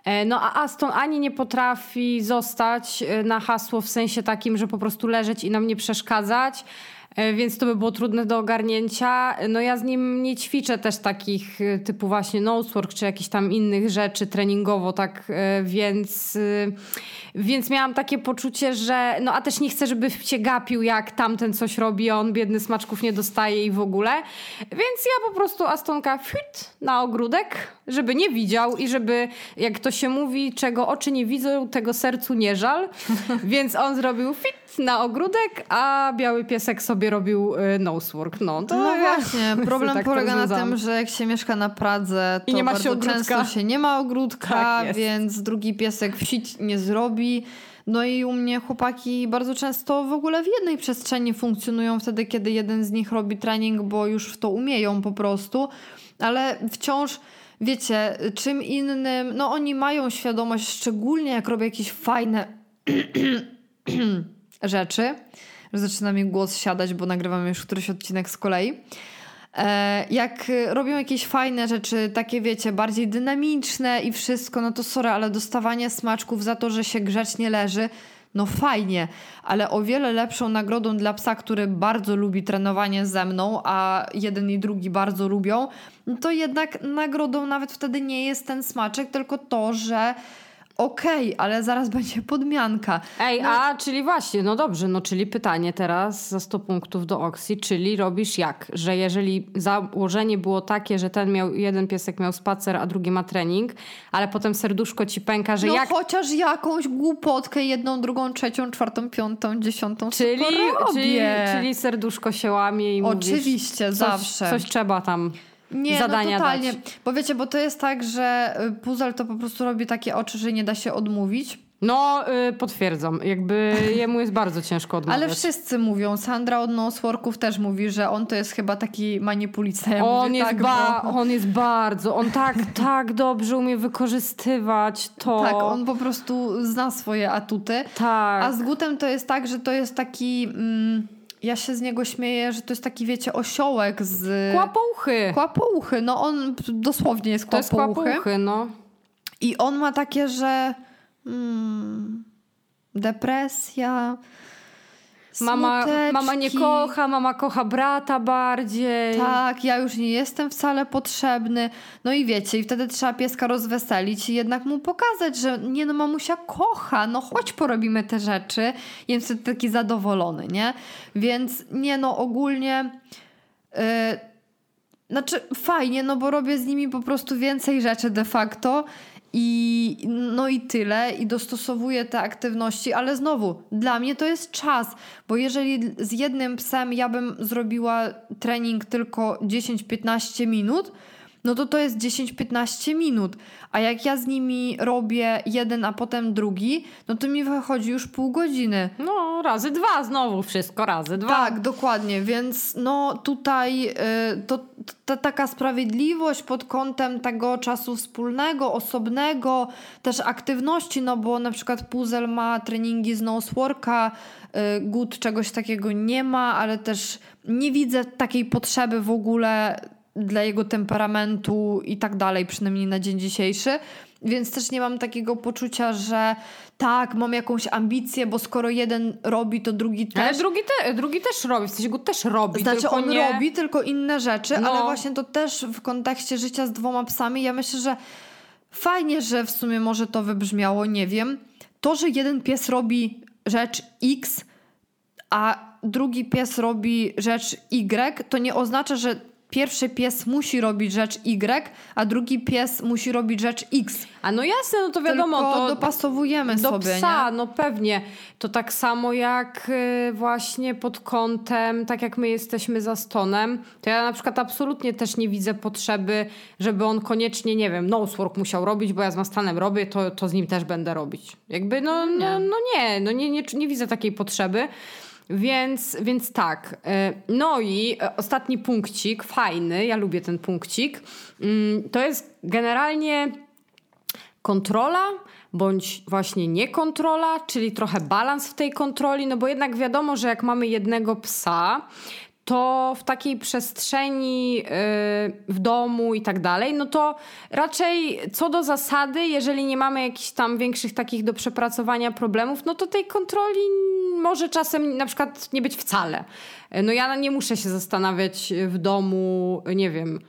E, no a Aston ani nie potrafi zostać na hasło w sensie takim, że po prostu leżeć i nam nie przeszkadzać. E, więc to by było trudne do ogarnięcia. No ja z nim nie ćwiczę też takich e, typu właśnie nosework czy jakichś tam innych rzeczy treningowo, tak e, więc, więc miałam takie poczucie, że no a też nie chcę, żeby się gapił jak tamten coś robi, a on biedny smaczków nie dostaje i w ogóle. Więc ja po prostu Astonka fit na ogródek, żeby nie widział i żeby, jak to się mówi, czego oczy nie widzą, tego sercu nie żal. (laughs) Więc on zrobił fit na ogródek, a biały piesek sobie robił y, nosework. No, to no ja właśnie, (laughs) problem tak polega na tym, że jak się mieszka na Pradze, to I nie ma bardzo często się nie ma ogródka, tak więc drugi piesek wsi nie zrobi. No i u mnie chłopaki bardzo często w ogóle w jednej przestrzeni funkcjonują wtedy, kiedy jeden z nich robi trening, bo już w to umieją po prostu, ale wciąż wiecie, czym innym, no oni mają świadomość, szczególnie jak robię jakieś fajne (clears throat) (coughs) rzeczy, że zaczyna mi głos siadać, bo nagrywam już któryś odcinek z kolei. E, jak robią jakieś fajne rzeczy, takie wiecie, bardziej dynamiczne i wszystko, no to sorry, ale dostawanie smaczków za to, że się grzecznie leży, no fajnie, ale o wiele lepszą nagrodą dla psa, który bardzo lubi trenowanie ze mną, a jeden i drugi bardzo lubią, to jednak nagrodą nawet wtedy nie jest ten smaczek, tylko to, że okej, okay, ale zaraz (laughs) będzie podmianka. Ej, no. a czyli właśnie, no dobrze, no czyli pytanie teraz za 100 punktów do Oxy, czyli robisz jak? Że jeżeli założenie było takie, że ten miał, jeden piesek miał spacer, a drugi ma trening, ale potem serduszko ci pęka, że no jak... chociaż jakąś głupotkę, jedną, drugą, trzecią, czwartą, piątą, dziesiątą czyli, czyli, czyli serduszko się łamie i Oczywiście, mówisz, zawsze. Coś, coś trzeba tam nie, no zadania no totalnie. dać. Bo wiecie, bo to jest tak, że y, puzzle to po prostu robi takie oczy, że nie da się odmówić. No, yy, potwierdzam. Jakby (laughs) jemu jest bardzo ciężko odmawiać. Ale wszyscy mówią. Sandra od Noseworków też mówi, że on to jest chyba taki manipulica. Ja on, mówię, jest tak, ba- bo... on jest bardzo, on tak, (laughs) tak dobrze umie wykorzystywać to. Tak, on po prostu zna swoje atuty. Tak. A z Gutem to jest tak, że to jest taki... Mm, ja się z niego śmieję, że to jest taki, wiecie, osiołek z... Kłapouchy. Kłapouchy, no on dosłownie jest kłapouchy. To jest kłapouchy, no. I on ma takie, że... Hmm, depresja... Mama, mama nie kocha, mama kocha brata bardziej. Tak, ja już nie jestem wcale potrzebny. No i wiecie, i wtedy trzeba pieska rozweselić i jednak mu pokazać, że nie no, mamusia kocha, no chodź porobimy te rzeczy. I jest wtedy taki zadowolony, nie? Więc nie no, ogólnie... Yy, znaczy fajnie, no bo robię z nimi po prostu więcej rzeczy de facto i no i tyle, i dostosowuję te aktywności, ale znowu, dla mnie to jest czas, bo jeżeli z jednym psem ja bym zrobiła trening tylko 10-15 minut, no to to jest 10-15 minut. A jak ja z nimi robię jeden, a potem drugi, no to mi wychodzi już pół godziny. No, razy dwa znowu wszystko, razy dwa. Tak, dokładnie. Więc no tutaj y, to, to taka sprawiedliwość pod kątem tego czasu wspólnego, osobnego, też aktywności, no bo na przykład Puzzle ma treningi z noseworka, y, Good czegoś takiego nie ma, ale też nie widzę takiej potrzeby w ogóle dla jego temperamentu i tak dalej, przynajmniej na dzień dzisiejszy. Więc też nie mam takiego poczucia, że tak, mam jakąś ambicję, bo skoro jeden robi, to drugi też. Ale drugi, te, drugi też robi, w sensie go też robi. Znaczy on nie... robi tylko inne rzeczy, no. ale właśnie to też w kontekście życia z dwoma psami, ja myślę, że fajnie, że w sumie może to wybrzmiało, nie wiem. To, że jeden pies robi rzecz X, a drugi pies robi rzecz Y, to nie oznacza, że pierwszy pies musi robić rzecz Y, a drugi pies musi robić rzecz X. A no jasne, no to wiadomo, Tylko to dopasowujemy do sobie, psa, nie? no pewnie. To tak samo jak y, właśnie pod kątem, tak jak my jesteśmy za stonem, to ja na przykład absolutnie też nie widzę potrzeby, żeby on koniecznie, nie wiem, nosework musiał robić, bo ja z Mastanem robię, to, to z nim też będę robić. Jakby no Nie. no, no nie, no nie, nie, nie widzę takiej potrzeby. Więc, więc tak. y, No i e, ostatni punkcik, fajny, ja lubię ten punkcik. Mm, To jest generalnie kontrola bądź właśnie niekontrola, czyli trochę balans w tej kontroli, no bo jednak wiadomo, że jak mamy jednego psa, to w takiej przestrzeni yy, w domu i tak dalej, no to raczej co do zasady, jeżeli nie mamy jakichś tam większych takich do przepracowania problemów, no to tej kontroli może czasem na przykład nie być wcale. No ja nie muszę się zastanawiać w domu, nie wiem,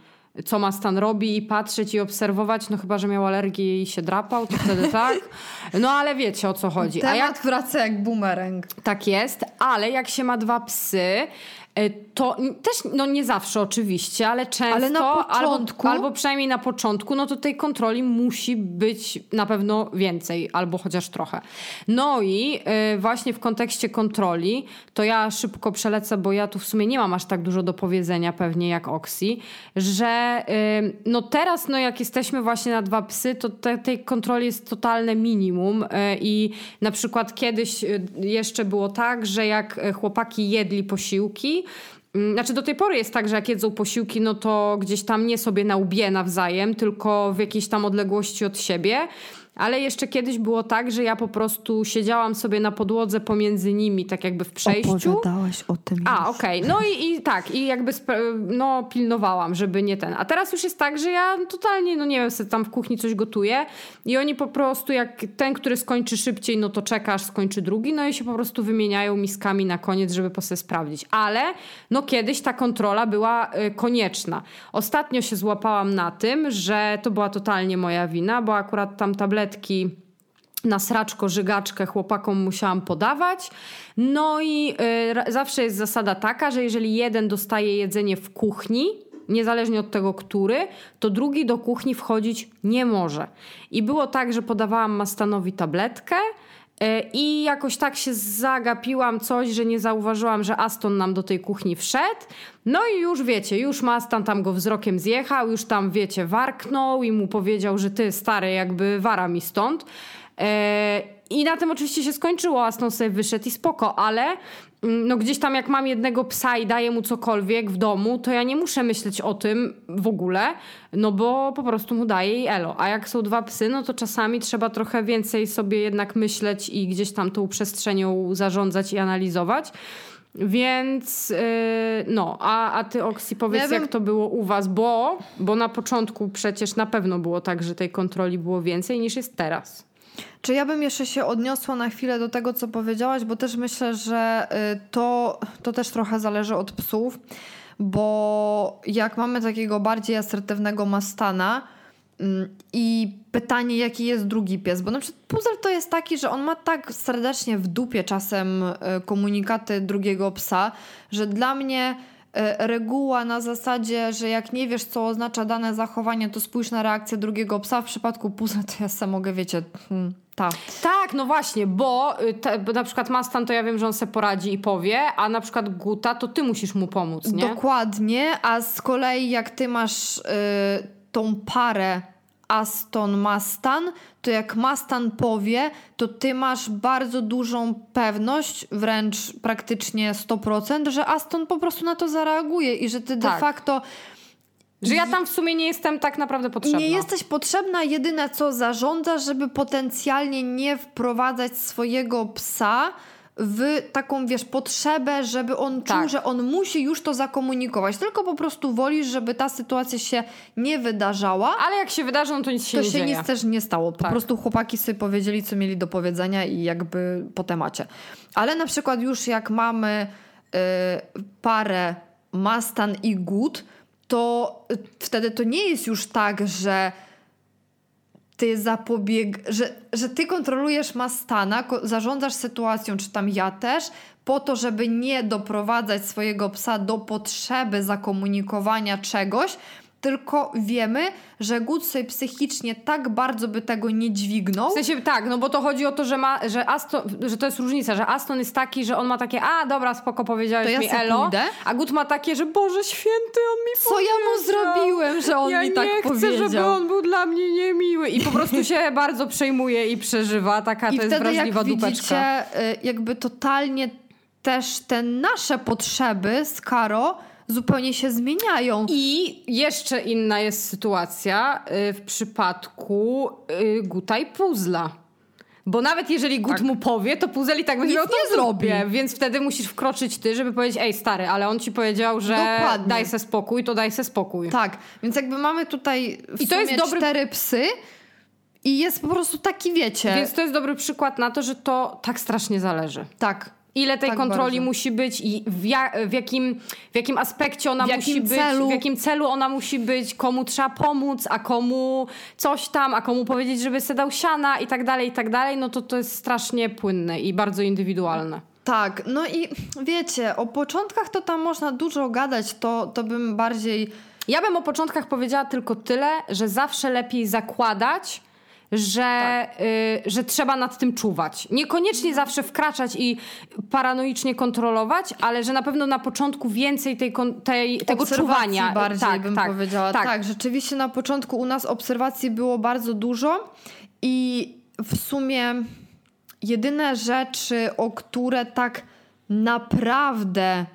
co ma stan robi i patrzeć i obserwować, no chyba, że miał alergię i się drapał, to wtedy (laughs) tak. No ale wiecie o co chodzi. A Temat jak wraca jak bumerang. tak jest, ale jak się ma dwa psy, y, to n- też, no nie zawsze oczywiście, ale często, Ale na początku- albo, albo przynajmniej na początku, no to tej kontroli musi być na pewno więcej, albo chociaż trochę. No i y, właśnie w kontekście kontroli, to ja szybko przelecę, bo ja tu w sumie nie mam aż tak dużo do powiedzenia pewnie jak Oxy, że y, no teraz, no jak jesteśmy właśnie na dwa psy, to te, tej kontroli jest totalne minimum i na przykład kiedyś jeszcze było tak, że jak chłopaki jedli posiłki, znaczy do tej pory jest tak, że jak jedzą posiłki, no to gdzieś tam nie sobie na łbie nawzajem, tylko w jakiejś tam odległości od siebie. Ale jeszcze kiedyś było tak, że ja po prostu siedziałam sobie na podłodze pomiędzy nimi, tak jakby w przejściu. Opowiadałaś o tym A, okej. No i, i tak, i jakby no, pilnowałam, żeby nie ten. A teraz już jest tak, że ja totalnie, no nie wiem, sobie tam w kuchni coś gotuję i oni po prostu, jak ten, który skończy szybciej, no to czeka, aż skończy drugi, no i się po prostu wymieniają miskami na koniec, żeby po sobie sprawdzić. Ale no kiedyś ta kontrola była y, konieczna. Ostatnio się złapałam na tym, że to była totalnie moja wina, bo akurat tam tabletki na sraczko, żygaczkę chłopakom musiałam podawać. No i y, zawsze jest zasada taka, że jeżeli jeden dostaje jedzenie w kuchni, niezależnie od tego, który, to drugi do kuchni wchodzić nie może. I było tak, że podawałam Mastanowi tabletkę. Y, I jakoś tak się zagapiłam coś, że nie zauważyłam, że Aston nam do tej kuchni wszedł. No i już wiecie, już Mastan tam go wzrokiem zjechał, już tam wiecie, warknął i mu powiedział, że ty stary, jakby wara mi stąd. I na tym oczywiście się skończyło, Aston sobie wyszedł i spoko, ale mm, no gdzieś tam jak mam jednego psa i daję mu cokolwiek w domu, to ja nie muszę myśleć o tym w ogóle, no bo po prostu mu daję i elo. A jak są dwa psy, no to czasami trzeba trochę więcej sobie jednak myśleć i gdzieś tam tą przestrzenią zarządzać i analizować. Więc yy, no, a, a ty Oksi powiedz Ja bym- jak to było u was, bo, bo na początku przecież na pewno było tak, że tej kontroli było więcej niż jest teraz. Czy ja bym jeszcze się odniosła na chwilę do tego, co powiedziałaś, bo też myślę, że y, to, to też trochę zależy od psów, bo jak mamy takiego bardziej asertywnego mastana mm, i pytanie, jaki jest drugi pies, bo na przykład puzzle to jest taki, że on ma tak serdecznie w dupie czasem y, komunikaty drugiego psa, że dla mnie reguła na zasadzie, że jak nie wiesz, co oznacza dane zachowanie, to spójrz na reakcję drugiego psa. W przypadku puzzle to ja sam mogę, wiecie, hmm, tak. Tak, no właśnie, bo, y, te, bo na przykład Mastan to ja wiem, że on se poradzi i powie, a na przykład Guta to ty musisz mu pomóc, nie? Dokładnie, a z kolei jak ty masz y, tą parę Aston Mastan, to jak Mastan powie, to ty masz bardzo dużą pewność, wręcz praktycznie 100%, że Aston po prostu na to zareaguje i że ty de Tak. facto Że ja tam w sumie nie jestem tak naprawdę potrzebna. nie jesteś potrzebna, jedyne co zarządzasz, żeby potencjalnie nie wprowadzać swojego psa w taką, wiesz, potrzebę, żeby on czuł, Tak. że on musi już to zakomunikować. Tylko po prostu wolisz, żeby ta sytuacja się nie wydarzała. Ale jak się wydarzy, no to nic się To nie się dzieje. nic też nie stało. Po Tak. prostu chłopaki sobie powiedzieli, co mieli do powiedzenia i jakby po temacie. Ale na przykład już jak mamy y, parę Mastan i Gut, to y, wtedy to nie jest już tak, że ty zapobieg, że, że ty kontrolujesz Mastana, ko- zarządzasz sytuacją, czy tam ja też, po to, żeby nie doprowadzać swojego psa do potrzeby zakomunikowania czegoś, tylko wiemy, że Gut sobie psychicznie tak bardzo by tego nie dźwignął. W sensie tak, no bo to chodzi o to, że ma, że Aston, że to jest różnica, że Aston jest taki, że on ma takie, a dobra, spoko, powiedziałeś To ja mi elo, pójdę. a Gut ma takie, że Boże święty, on mi Co ja mu zrobiłem, że on ja mi tak nie chcę, powiedział? żeby on był dla mnie niemiły. I po prostu się (laughs) bardzo przejmuje i przeżywa. Taka I to jest wtedy wrażliwa jak dupeczka. widzicie, y, jakby totalnie też te nasze potrzeby z Karo zupełnie się zmieniają. I jeszcze inna jest sytuacja y, w przypadku y, Guta i Puzla. Bo nawet jeżeli Gut Tak. mu powie, to Puzel i tak będzie miał to nie w dupie, zrobi. Więc wtedy musisz wkroczyć ty, żeby powiedzieć, ej stary, ale on ci powiedział, że Dokładnie. daj se spokój, to daj se spokój. Tak, więc jakby mamy tutaj w I to jest dobry- cztery psy i jest po prostu taki, wiecie... Więc to jest dobry przykład na to, że to tak strasznie zależy. Tak, Ile tej Tak kontroli bardzo. musi być i w, ja, w, jakim, w jakim aspekcie ona W musi jakim być, celu. w jakim celu ona musi być, komu trzeba pomóc, a komu coś tam, a komu powiedzieć, żeby se dał siana i tak dalej, i tak dalej, no to to jest strasznie płynne i bardzo indywidualne. tak. No i wiecie, o początkach to tam można dużo gadać, to, to bym bardziej... Ja bym o początkach powiedziała tylko tyle, że zawsze lepiej zakładać, że, Tak. y, że trzeba nad tym czuwać. Niekoniecznie zawsze wkraczać i paranoicznie kontrolować, ale że na pewno na początku więcej tej, tej, tego czuwania. bardziej tak, bym tak, powiedziała. Tak. Tak. rzeczywiście na początku u nas obserwacji było bardzo dużo i w sumie jedyne rzeczy, o które tak naprawdę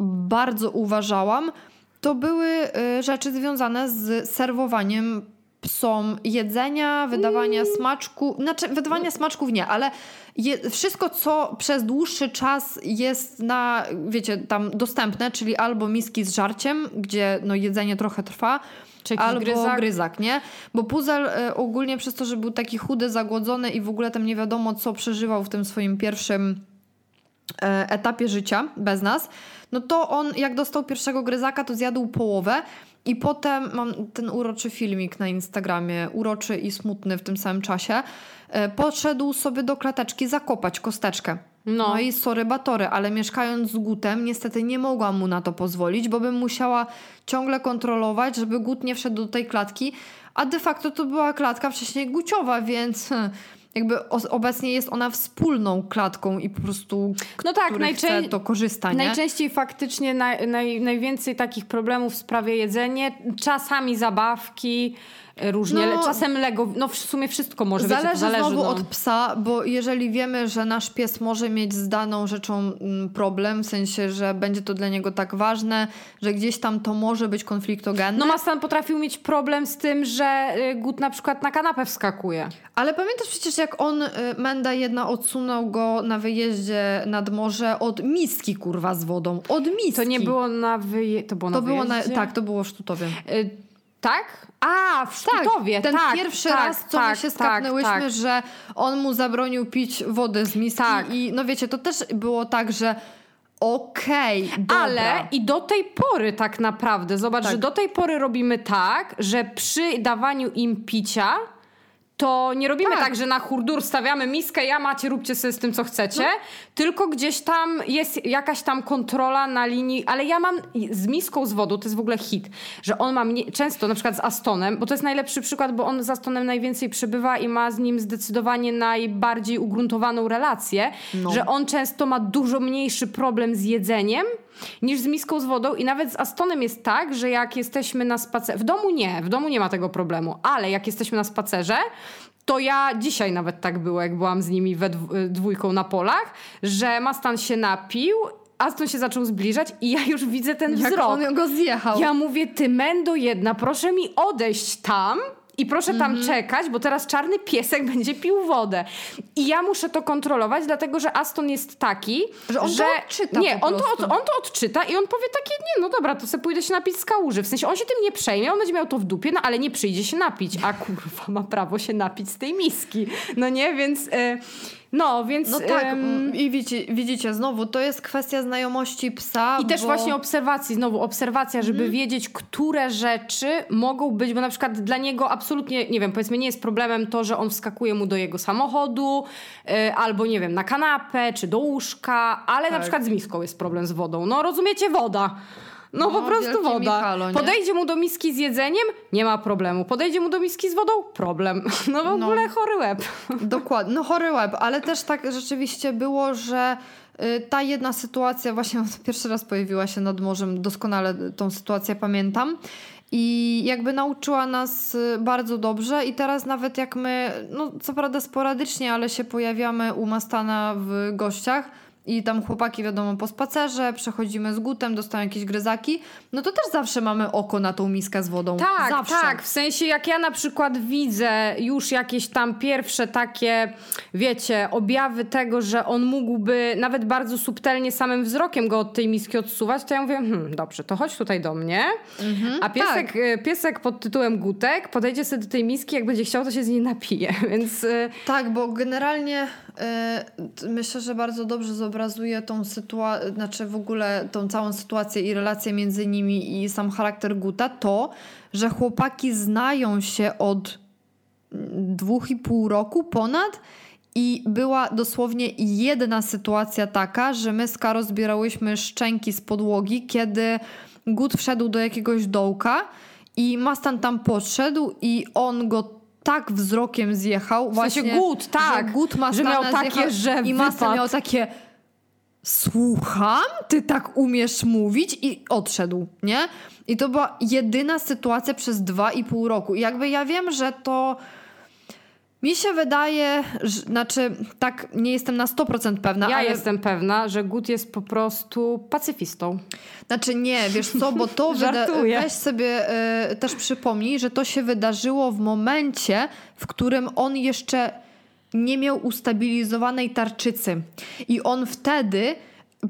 bardzo uważałam, to były y, rzeczy związane z serwowaniem psom jedzenia, wydawania Mm. smaczku, znaczy wydawania smaczków nie, ale je, wszystko, co przez dłuższy czas jest na, wiecie, tam dostępne, czyli albo miski z żarciem, gdzie no, jedzenie trochę trwa, Czy albo gryzak. gryzak. nie? Bo Puzel y, ogólnie przez to, że był taki chudy, zagłodzony i w ogóle tam nie wiadomo, co przeżywał w tym swoim pierwszym e, etapie życia bez nas, no to on jak dostał pierwszego gryzaka, to zjadł połowę i potem mam ten uroczy filmik na Instagramie, uroczy i smutny w tym samym czasie, e, podszedł sobie do klateczki zakopać kosteczkę. No. No. i sorry batory, ale mieszkając z Gutem niestety nie mogłam mu na to pozwolić, bo bym musiała ciągle kontrolować, żeby Gut nie wszedł do tej klatki, a de facto to była klatka wcześniej guciowa, więc jakby obecnie jest ona wspólną klatką i po prostu No tak, najczę- to korzysta, nie? Najczęściej faktycznie naj, naj, najwięcej takich problemów sprawia jedzenie, czasami zabawki, różnie, No, czasem Lego, no w sumie wszystko może Zależy, wiecie, zależy znowu no. od psa, bo jeżeli wiemy, że nasz pies może mieć z daną rzeczą mm, problem, w sensie, że będzie to dla niego tak ważne, że gdzieś tam to może być konfliktogenne. No Mastan potrafił mieć problem z tym, że y, Gut na przykład na kanapę wskakuje. Ale pamiętasz przecież, jak on, y, Menda jedna odsunął go na wyjeździe nad morze od miski, kurwa, z wodą. Od miski. To nie było na wyje... To było na To było na, wyjeździe? tak, to było w Sztutowie. Y, tak? A, w Tak, Sztutowie, ten tak, pierwszy tak, raz, co tak, my się tak, skapnęłyśmy, tak. że on mu zabronił pić wodę z miski Tak. i no wiecie, to też było tak, że okej, dobra. Ale i do tej pory tak naprawdę, zobacz, Tak. że do tej pory robimy tak, że przy dawaniu im picia to nie robimy tak, Tak. że na hurdur stawiamy miskę, ja macie, róbcie sobie z tym, co chcecie, tylko gdzieś tam jest jakaś tam kontrola na linii, ale ja mam z miską z wodą, to jest w ogóle hit, że on ma mnie, często na przykład z Astonem, bo to jest najlepszy przykład, bo on z Astonem najwięcej przebywa i ma z nim zdecydowanie najbardziej ugruntowaną relację, No. że on często ma dużo mniejszy problem z jedzeniem niż z miską z wodą i nawet z Astonem jest tak, że jak jesteśmy na spacerze, w domu nie, w domu nie ma tego problemu, ale jak jesteśmy na spacerze, to ja dzisiaj nawet tak było, jak byłam z nimi we dw- dwójką na polach, że Mastan się napił, Aston się zaczął zbliżać i ja już widzę ten jak wzrok. on go zjechał. Ja mówię, ty mendo jedna, proszę mi odejść tam i proszę tam Mhm. czekać, bo teraz czarny piesek (laughs) będzie pił wodę. I ja muszę to kontrolować, dlatego że Aston jest taki, Że on to odczyta Nie, on to, od, on to odczyta i on powie takie, nie, no dobra, to sobie pójdę się napić z kałuży. W sensie on się tym nie przejmie, on będzie miał to w dupie, no ale nie przyjdzie się napić. A kurwa, ma prawo się napić z tej miski. No nie, więc... y, No, więc... No tak, em, mm, i widzicie, widzicie, znowu, to jest kwestia znajomości psa. I też bo... właśnie obserwacji, znowu obserwacja, żeby wiedzieć, które rzeczy mogą być, bo na przykład dla niego absolutnie, nie wiem, powiedzmy nie jest problemem to, że on wskakuje mu do jego samochodu, y, albo nie wiem, na kanapę, czy do łóżka, ale na Tak. przykład z miską jest problem z wodą. No rozumiecie, woda. No, No, po prostu wielkie woda. Michalo, nie? Podejdzie mu do miski z jedzeniem, nie ma problemu. Podejdzie mu do miski z wodą, problem. (laughs) No w No. ogóle chory łeb. Dokładnie, no chory łeb, ale też tak rzeczywiście było, że y, ta jedna sytuacja, właśnie (laughs) pierwszy raz pojawiła się nad morzem, doskonale tą sytuację pamiętam. I jakby nauczyła nas y, bardzo dobrze i teraz nawet jak my, no co prawda sporadycznie, ale się pojawiamy u Mastana w gościach i tam chłopaki wiadomo po spacerze, przechodzimy z gutem, dostają jakieś gryzaki, no to też zawsze mamy oko na tą miskę z wodą. Tak, zawsze. tak. W sensie, jak ja na przykład widzę już jakieś tam pierwsze takie, wiecie, objawy tego, że on mógłby nawet bardzo subtelnie samym wzrokiem go od tej miski odsuwać, to ja mówię, hmm, dobrze, to chodź tutaj do mnie. A piesek, tak. y, piesek pod tytułem Gutek podejdzie sobie do tej miski, jak będzie chciał, to się z niej napije. (laughs) Więc y, Tak, bo generalnie myślę, że bardzo dobrze zobrazuje tą sytuację, znaczy w ogóle tą całą sytuację i relację między nimi i sam charakter Guta, to, że chłopaki znają się od mm, dwóch i pół roku ponad i była dosłownie jedna sytuacja taka, że my z Karo zbierałyśmy szczęki z podłogi, kiedy Gut wszedł do jakiegoś dołka i Mastan tam podszedł i on go tak wzrokiem zjechał. W sensie właśnie, Gut, tak, Że Gut że miał takie, że I Mastan miał takie słucham? Ty tak umiesz mówić? I odszedł, nie? I to była jedyna sytuacja przez dwa i pół roku. I jakby ja wiem, że to... Mi się wydaje, że, znaczy tak nie jestem na 100% pewna, ja ale jestem pewna, że Gut jest po prostu pacyfistą. Znaczy nie, wiesz co, bo to (laughs) wyda- weź sobie e, też przypomnij, że to się wydarzyło w momencie, w którym on jeszcze nie miał ustabilizowanej tarczycy. I on wtedy,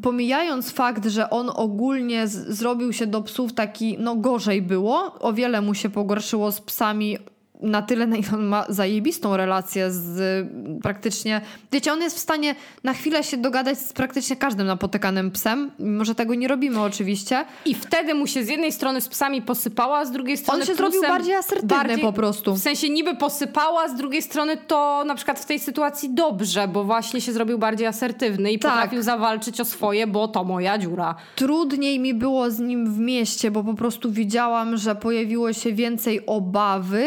pomijając fakt, że on ogólnie z- zrobił się do psów taki, no gorzej było, o wiele mu się pogorszyło z psami na tyle, na ile on ma zajebistą relację z praktycznie... Wiecie, on jest w stanie na chwilę się dogadać z praktycznie każdym napotykanym psem, mimo że tego nie robimy oczywiście. I wtedy mu się z jednej strony z psami posypała, a z drugiej strony się zrobił bardziej asertywny po prostu. W sensie niby posypała, z drugiej strony to na przykład w tej sytuacji dobrze, bo właśnie się zrobił bardziej asertywny i Tak. potrafił zawalczyć o swoje, bo to moja dziura. Trudniej mi było z nim w mieście, bo po prostu widziałam, że pojawiło się więcej obawy.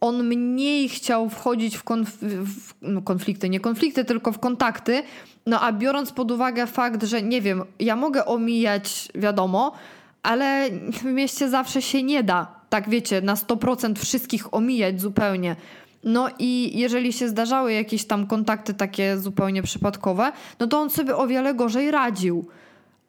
On mniej chciał wchodzić w, konf- w no konflikty, nie konflikty, tylko w kontakty. No a biorąc pod uwagę fakt, że nie wiem, ja mogę omijać, wiadomo, ale w mieście zawsze się nie da. Tak wiecie, na 100% wszystkich omijać zupełnie. No i jeżeli się zdarzały jakieś tam kontakty takie zupełnie przypadkowe, no to on sobie o wiele gorzej radził.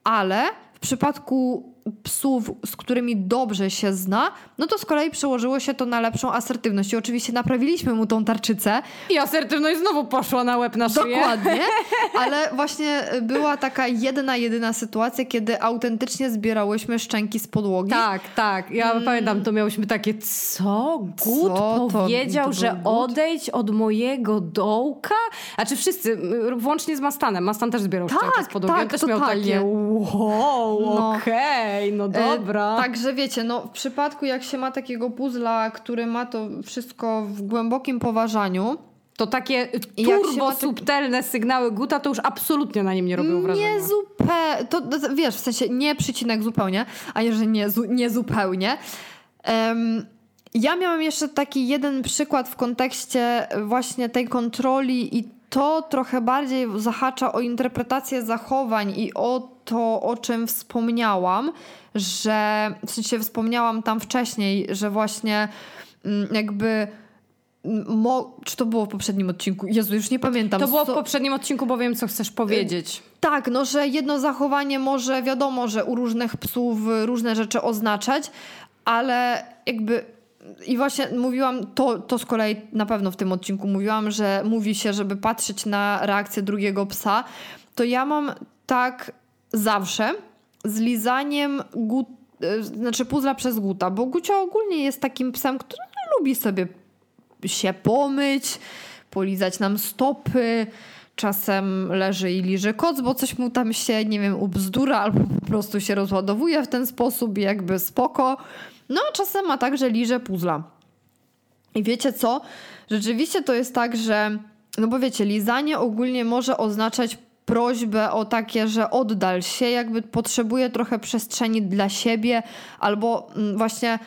Ale w przypadku psów, z którymi dobrze się zna, no to z kolei przełożyło się to na lepszą asertywność. I oczywiście naprawiliśmy mu tą tarczycę. I asertywność znowu poszła na łeb na szyję. Dokładnie. (laughs) Ale właśnie była taka jedna, jedyna sytuacja, kiedy autentycznie zbierałyśmy szczęki z podłogi. Tak, tak. Ja pamiętam, to miałyśmy takie, co? Gut Co powiedział, to że Gut? odejdź od mojego dołka? A czy wszyscy, włącznie z Mastanem. Mastan też zbierał Tak, szczęki z podłogi. On tak, też miał takie, wow, No. okej, no E, dobra. Także wiecie, no w przypadku jak się ma takiego puzla, który ma to wszystko w głębokim poważaniu, To takie turbo tak- subtelne sygnały Guta to już absolutnie na nim nie robią wrażenia. Nie zupełnie, to, to wiesz, w sensie nie przycinek zupełnie, a że nie, zu, nie zupełnie. Em, ja miałam jeszcze taki jeden przykład w kontekście właśnie tej kontroli i to trochę bardziej zahacza o interpretację zachowań i o to, o czym wspomniałam, że w sensie wspomniałam tam wcześniej, że właśnie mm, jakby Mo, czy to było w poprzednim odcinku? Jezu, już nie pamiętam. To było w poprzednim odcinku, bo wiem, co chcesz powiedzieć. tak, no że jedno zachowanie może, wiadomo, że u różnych psów różne rzeczy oznaczać, ale jakby. I właśnie mówiłam, to, to z kolei na pewno w tym odcinku mówiłam, że mówi się, żeby patrzeć na reakcję drugiego psa. To ja mam tak zawsze z lizaniem gut, e, znaczy puzla przez guta, bo Gucio ogólnie jest takim psem, który lubi sobie się pomyć, polizać nam stopy, czasem leży i liże koc, bo coś mu tam się, nie wiem, ubzdura albo po prostu się rozładowuje w ten sposób jakby spoko. No a czasem ma tak, że liże puzla. I wiecie co? Rzeczywiście to jest tak, że no bo wiecie, lizanie ogólnie może oznaczać prośbę o takie, że oddal się, jakby potrzebuje trochę przestrzeni dla siebie, albo mm, właśnie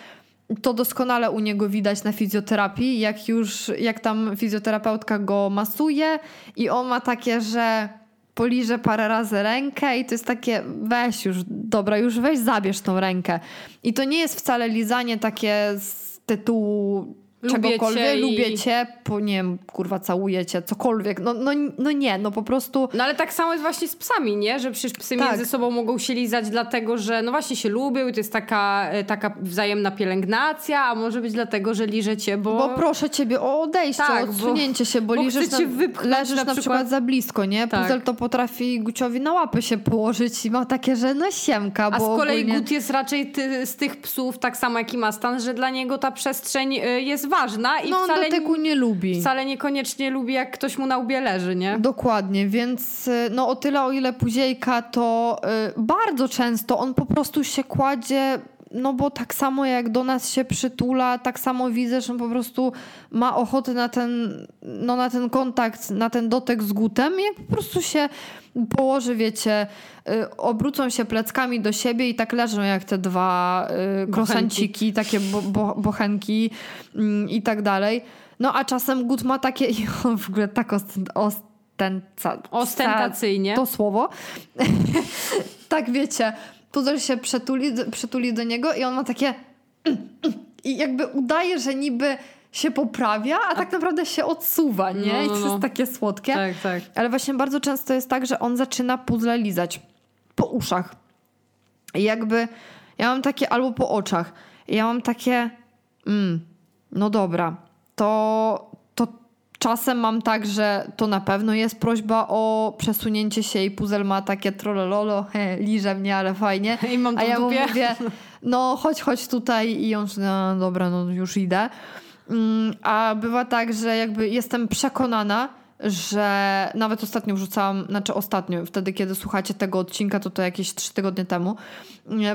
to doskonale u niego widać na fizjoterapii, jak już, jak tam fizjoterapeutka go masuje i on ma takie, że poliże parę razy rękę i to jest takie, weź już, dobra, już weź zabierz tą rękę. I to nie jest wcale lizanie takie z tytułu Lubię czegokolwiek, cię i- lubię cię, po, nie wiem, kurwa, całuję cię, cokolwiek. No, no, no nie, no po prostu... No ale tak samo jest właśnie z psami, nie? Że przecież psy Tak. między sobą mogą się lizać dlatego, że no właśnie się lubią i to jest taka, e, taka wzajemna pielęgnacja, a może być dlatego, że liże cię, bo... Bo proszę ciebie o odejście, Tak, o bo- odsunięcie się, bo, bo cię na, wypchnąć leżysz na na, przykład. przykład za blisko, nie? Tak. Puzel to potrafi Guciowi na łapy się położyć i ma takie, że no siemka, A bo z kolei ogólnie... Gut jest raczej ty, z tych psów, tak samo jak i Mastan, że dla niego ta przestrzeń y, jest ważna i no wcale, dotyku nie lubi. wcale niekoniecznie lubi, jak ktoś mu na łbie leży, nie? Dokładnie, więc y, no o tyle o ile Puziejka to y, bardzo często on po prostu się kładzie, no bo tak samo jak do nas się przytula, tak samo widzę, że on po prostu ma ochotę na ten, no na ten kontakt, na ten dotek z Gutem i jak po prostu się położy, wiecie, y, obrócą się pleckami do siebie i tak leżą jak te dwa y, krosanciki, takie bo, bo, bochenki mm, i tak dalej. No a czasem Gut ma takie, (laughs) i on w ogóle tak ostent, ostenca, Ostentacyjnie. To słowo. (laughs) tak wiecie, puzzle się przetuli, przetuli do niego i on ma takie i jakby udaje, że niby się poprawia, a tak naprawdę się odsuwa, nie? No, I no, to no. jest takie słodkie. Tak, tak. Ale właśnie bardzo często jest tak, że on zaczyna puzzle lizać po uszach. I jakby ja mam takie, albo po oczach. I ja mam takie, mm, no dobra, to, to czasem mam tak, że to na pewno jest prośba o przesunięcie się i puzzle ma takie trollololo, he, liże mnie, ale fajnie. (laughs) I mam A ja mu mówię, no chodź, chodź tutaj i on, no dobra, no już idę. Mm, A bywa tak, że jakby jestem przekonana, że nawet ostatnio wrzucałam, znaczy ostatnio, wtedy kiedy słuchacie tego odcinka, to to jakieś trzy tygodnie temu,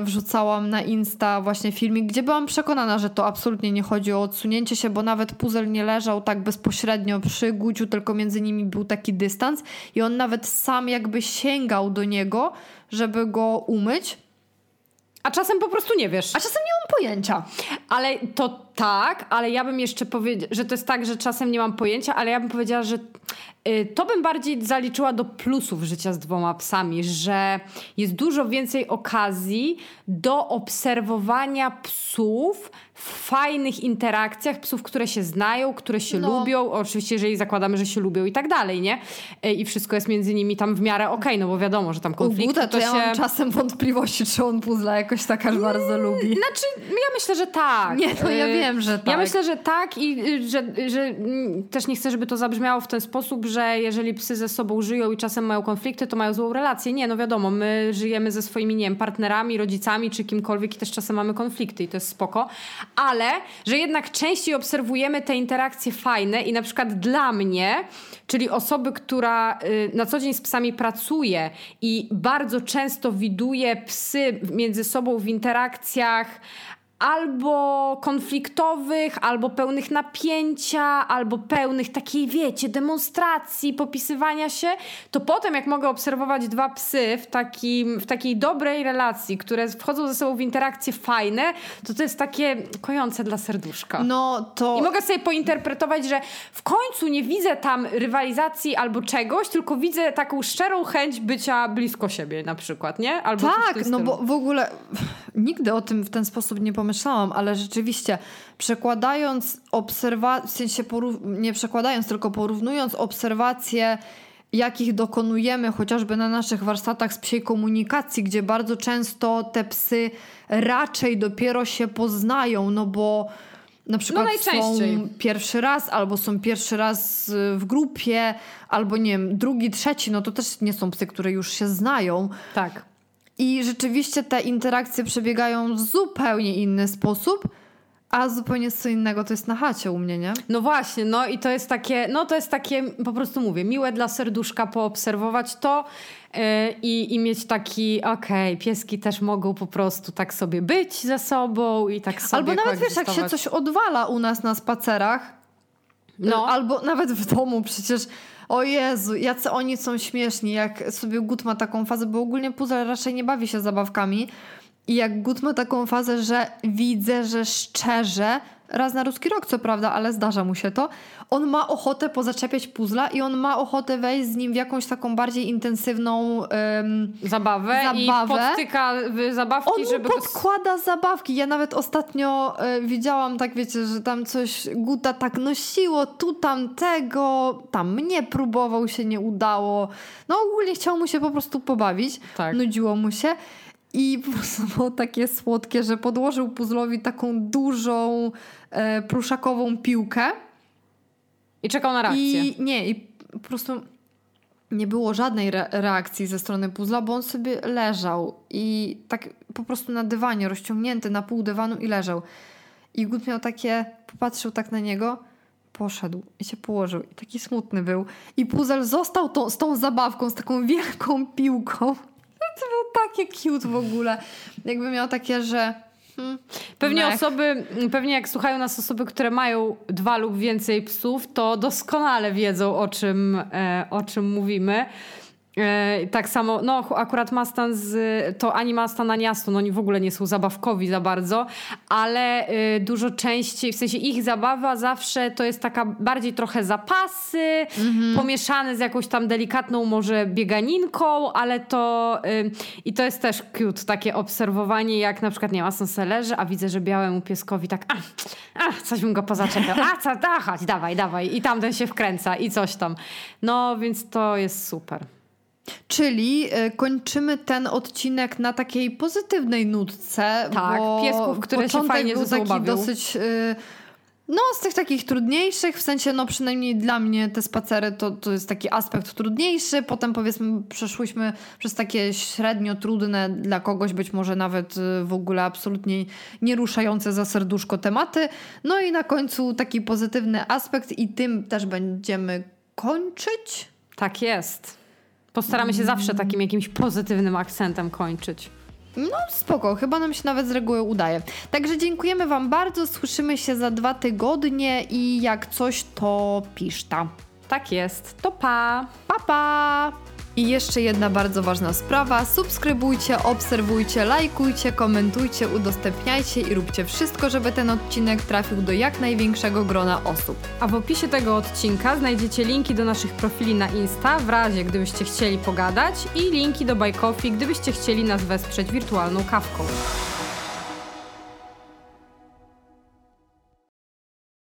wrzucałam na Insta właśnie filmik, gdzie byłam przekonana, że to absolutnie nie chodzi o odsunięcie się, bo nawet puzzle nie leżał tak bezpośrednio przy Guciu, tylko między nimi był taki dystans i on nawet sam jakby sięgał do niego, żeby go umyć, A czasem po prostu nie wiesz. a czasem nie pojęcia. Ale to tak, ale ja bym jeszcze powiedziała, że to jest tak, że czasem nie mam pojęcia, ale ja bym powiedziała, że y, to bym bardziej zaliczyła do plusów życia z dwoma psami, że jest dużo więcej okazji do obserwowania psów w fajnych interakcjach, psów, które się znają, które się No. lubią, oczywiście jeżeli zakładamy, że się lubią i tak dalej, nie? Y, I wszystko jest między nimi tam w miarę okej, no bo wiadomo, że tam U konflikty Guta to to ja się... mam czasem wątpliwości, czy on puzzle jakoś tak aż bardzo lubi. Znaczy, ja myślę, że tak. Nie, no ja Y, wiem, że Ja tak. myślę, że tak i y, że, że mm, też nie chcę, żeby to zabrzmiało w ten sposób, że jeżeli psy ze sobą żyją i czasem mają konflikty, to mają złą relację. Nie, no wiadomo, my żyjemy ze swoimi, nie wiem, partnerami, rodzicami czy kimkolwiek i też czasem mamy konflikty i to jest spoko. Ale, że jednak częściej obserwujemy te interakcje fajne i na przykład dla mnie, czyli osoby, która y, na co dzień z psami pracuje i bardzo często widuje psy między sobą w interakcjach albo konfliktowych, albo pełnych napięcia, albo pełnych takiej, wiecie, demonstracji, popisywania się, to potem jak mogę obserwować dwa psy w, takim, w takiej dobrej relacji, które wchodzą ze sobą w interakcje fajne, to to jest takie kojące dla serduszka. No to... I mogę sobie pointerpretować, że w końcu nie widzę tam rywalizacji albo czegoś, tylko widzę taką szczerą chęć bycia blisko siebie na przykład, nie? Albo Tak, no bo w ogóle (laughs) nigdy o tym w ten sposób nie pomyślałam, ale rzeczywiście przekładając obserwacje, w sensie nie przekładając, tylko porównując obserwacje, jakich dokonujemy chociażby na naszych warsztatach z psiej komunikacji, gdzie bardzo często te psy raczej dopiero się poznają, no bo na przykład najczęściej. są pierwszy raz, albo są pierwszy raz y, w grupie, albo nie wiem, drugi, trzeci, no to też nie są psy, które już się znają. Tak. I rzeczywiście te interakcje przebiegają w zupełnie inny sposób, A zupełnie co innego to jest na chacie u mnie, nie? No właśnie, no i to jest takie, no to jest takie, po prostu mówię, miłe dla serduszka poobserwować to yy, i, i mieć taki, okej, pieski też mogą po prostu tak sobie być ze sobą i tak sobie Albo nawet wiesz, jak się coś odwala u nas na spacerach, No. albo nawet w domu przecież. O Jezu, jacy oni są śmieszni, jak sobie Gut ma taką fazę, bo ogólnie Puzzle raczej nie bawi się zabawkami. I jak Gut ma taką fazę, że widzę, że szczerze, raz na ruski rok co prawda, ale zdarza mu się to, on ma ochotę pozaczepiać puzzla i on ma ochotę wejść z nim w jakąś taką bardziej intensywną... em, zabawę, i Zabawę. podtyka w zabawki, on żeby go... podkłada zabawki. Ja nawet ostatnio e, widziałam, tak wiecie, że tam coś Guta tak nosiło, tu tam tego, tam mnie próbował, się nie udało. No ogólnie chciał mu się po prostu pobawić. Tak. Nudziło mu się. I (laughs) po prostu było takie słodkie, że podłożył puzzlowi taką dużą e, pluszakową piłkę. I czekał na reakcję. I nie, i po prostu nie było żadnej re- reakcji ze strony puzzla, bo on sobie leżał i tak po prostu na dywanie, rozciągnięty na pół dywanu i leżał. I Gut miał takie, popatrzył tak na niego, poszedł i się położył. I taki smutny był. I puzzle został tą, z tą zabawką, z taką wielką piłką. To było takie cute w ogóle. Jakby miał takie, że... Hmm, Pewnie mech. osoby, pewnie jak słuchają nas osoby, które mają dwa lub więcej psów, to doskonale wiedzą o czym, e, o czym mówimy. E, tak samo, no akurat Mastan z, to ani Mastan, ani Aston, oni w ogóle nie są zabawkowi za bardzo, ale e, dużo częściej, w sensie ich zabawa zawsze to jest taka bardziej trochę zapasy, pomieszane z jakąś tam delikatną może bieganinką, ale to y, i to jest też cute, takie obserwowanie, jak na przykład nie ma se leży, a widzę, że białemu pieskowi tak, a, a coś bym go pozaczepiał, a co, da, chodź, dawaj, dawaj i tamten się wkręca i coś tam. No, więc to jest super. Czyli e, kończymy ten odcinek na takiej pozytywnej nutce. Tak, bo piesków, które się fajnie był taki dosyć. e, No, z tych takich trudniejszych, w sensie, no przynajmniej dla mnie te spacery to, to jest taki aspekt trudniejszy. Potem powiedzmy, przeszłyśmy przez takie średnio trudne dla kogoś, być może nawet e, w ogóle absolutnie nie ruszające za serduszko tematy. No i na końcu taki pozytywny aspekt, i tym też będziemy kończyć. Tak jest. Postaramy się zawsze takim jakimś pozytywnym akcentem kończyć. No spoko, chyba nam się nawet z reguły udaje. Także dziękujemy Wam bardzo, słyszymy się za dwa tygodnie i jak coś to piszta. Tak jest. To pa! Pa, pa! I jeszcze jedna bardzo ważna sprawa. Subskrybujcie, obserwujcie, lajkujcie, komentujcie, udostępniajcie i róbcie wszystko, żeby ten odcinek trafił do jak największego grona osób. A w opisie tego odcinka znajdziecie linki do naszych profili na Insta, w razie gdybyście chcieli pogadać, i linki do Buy Coffee, gdybyście chcieli nas wesprzeć wirtualną kawką.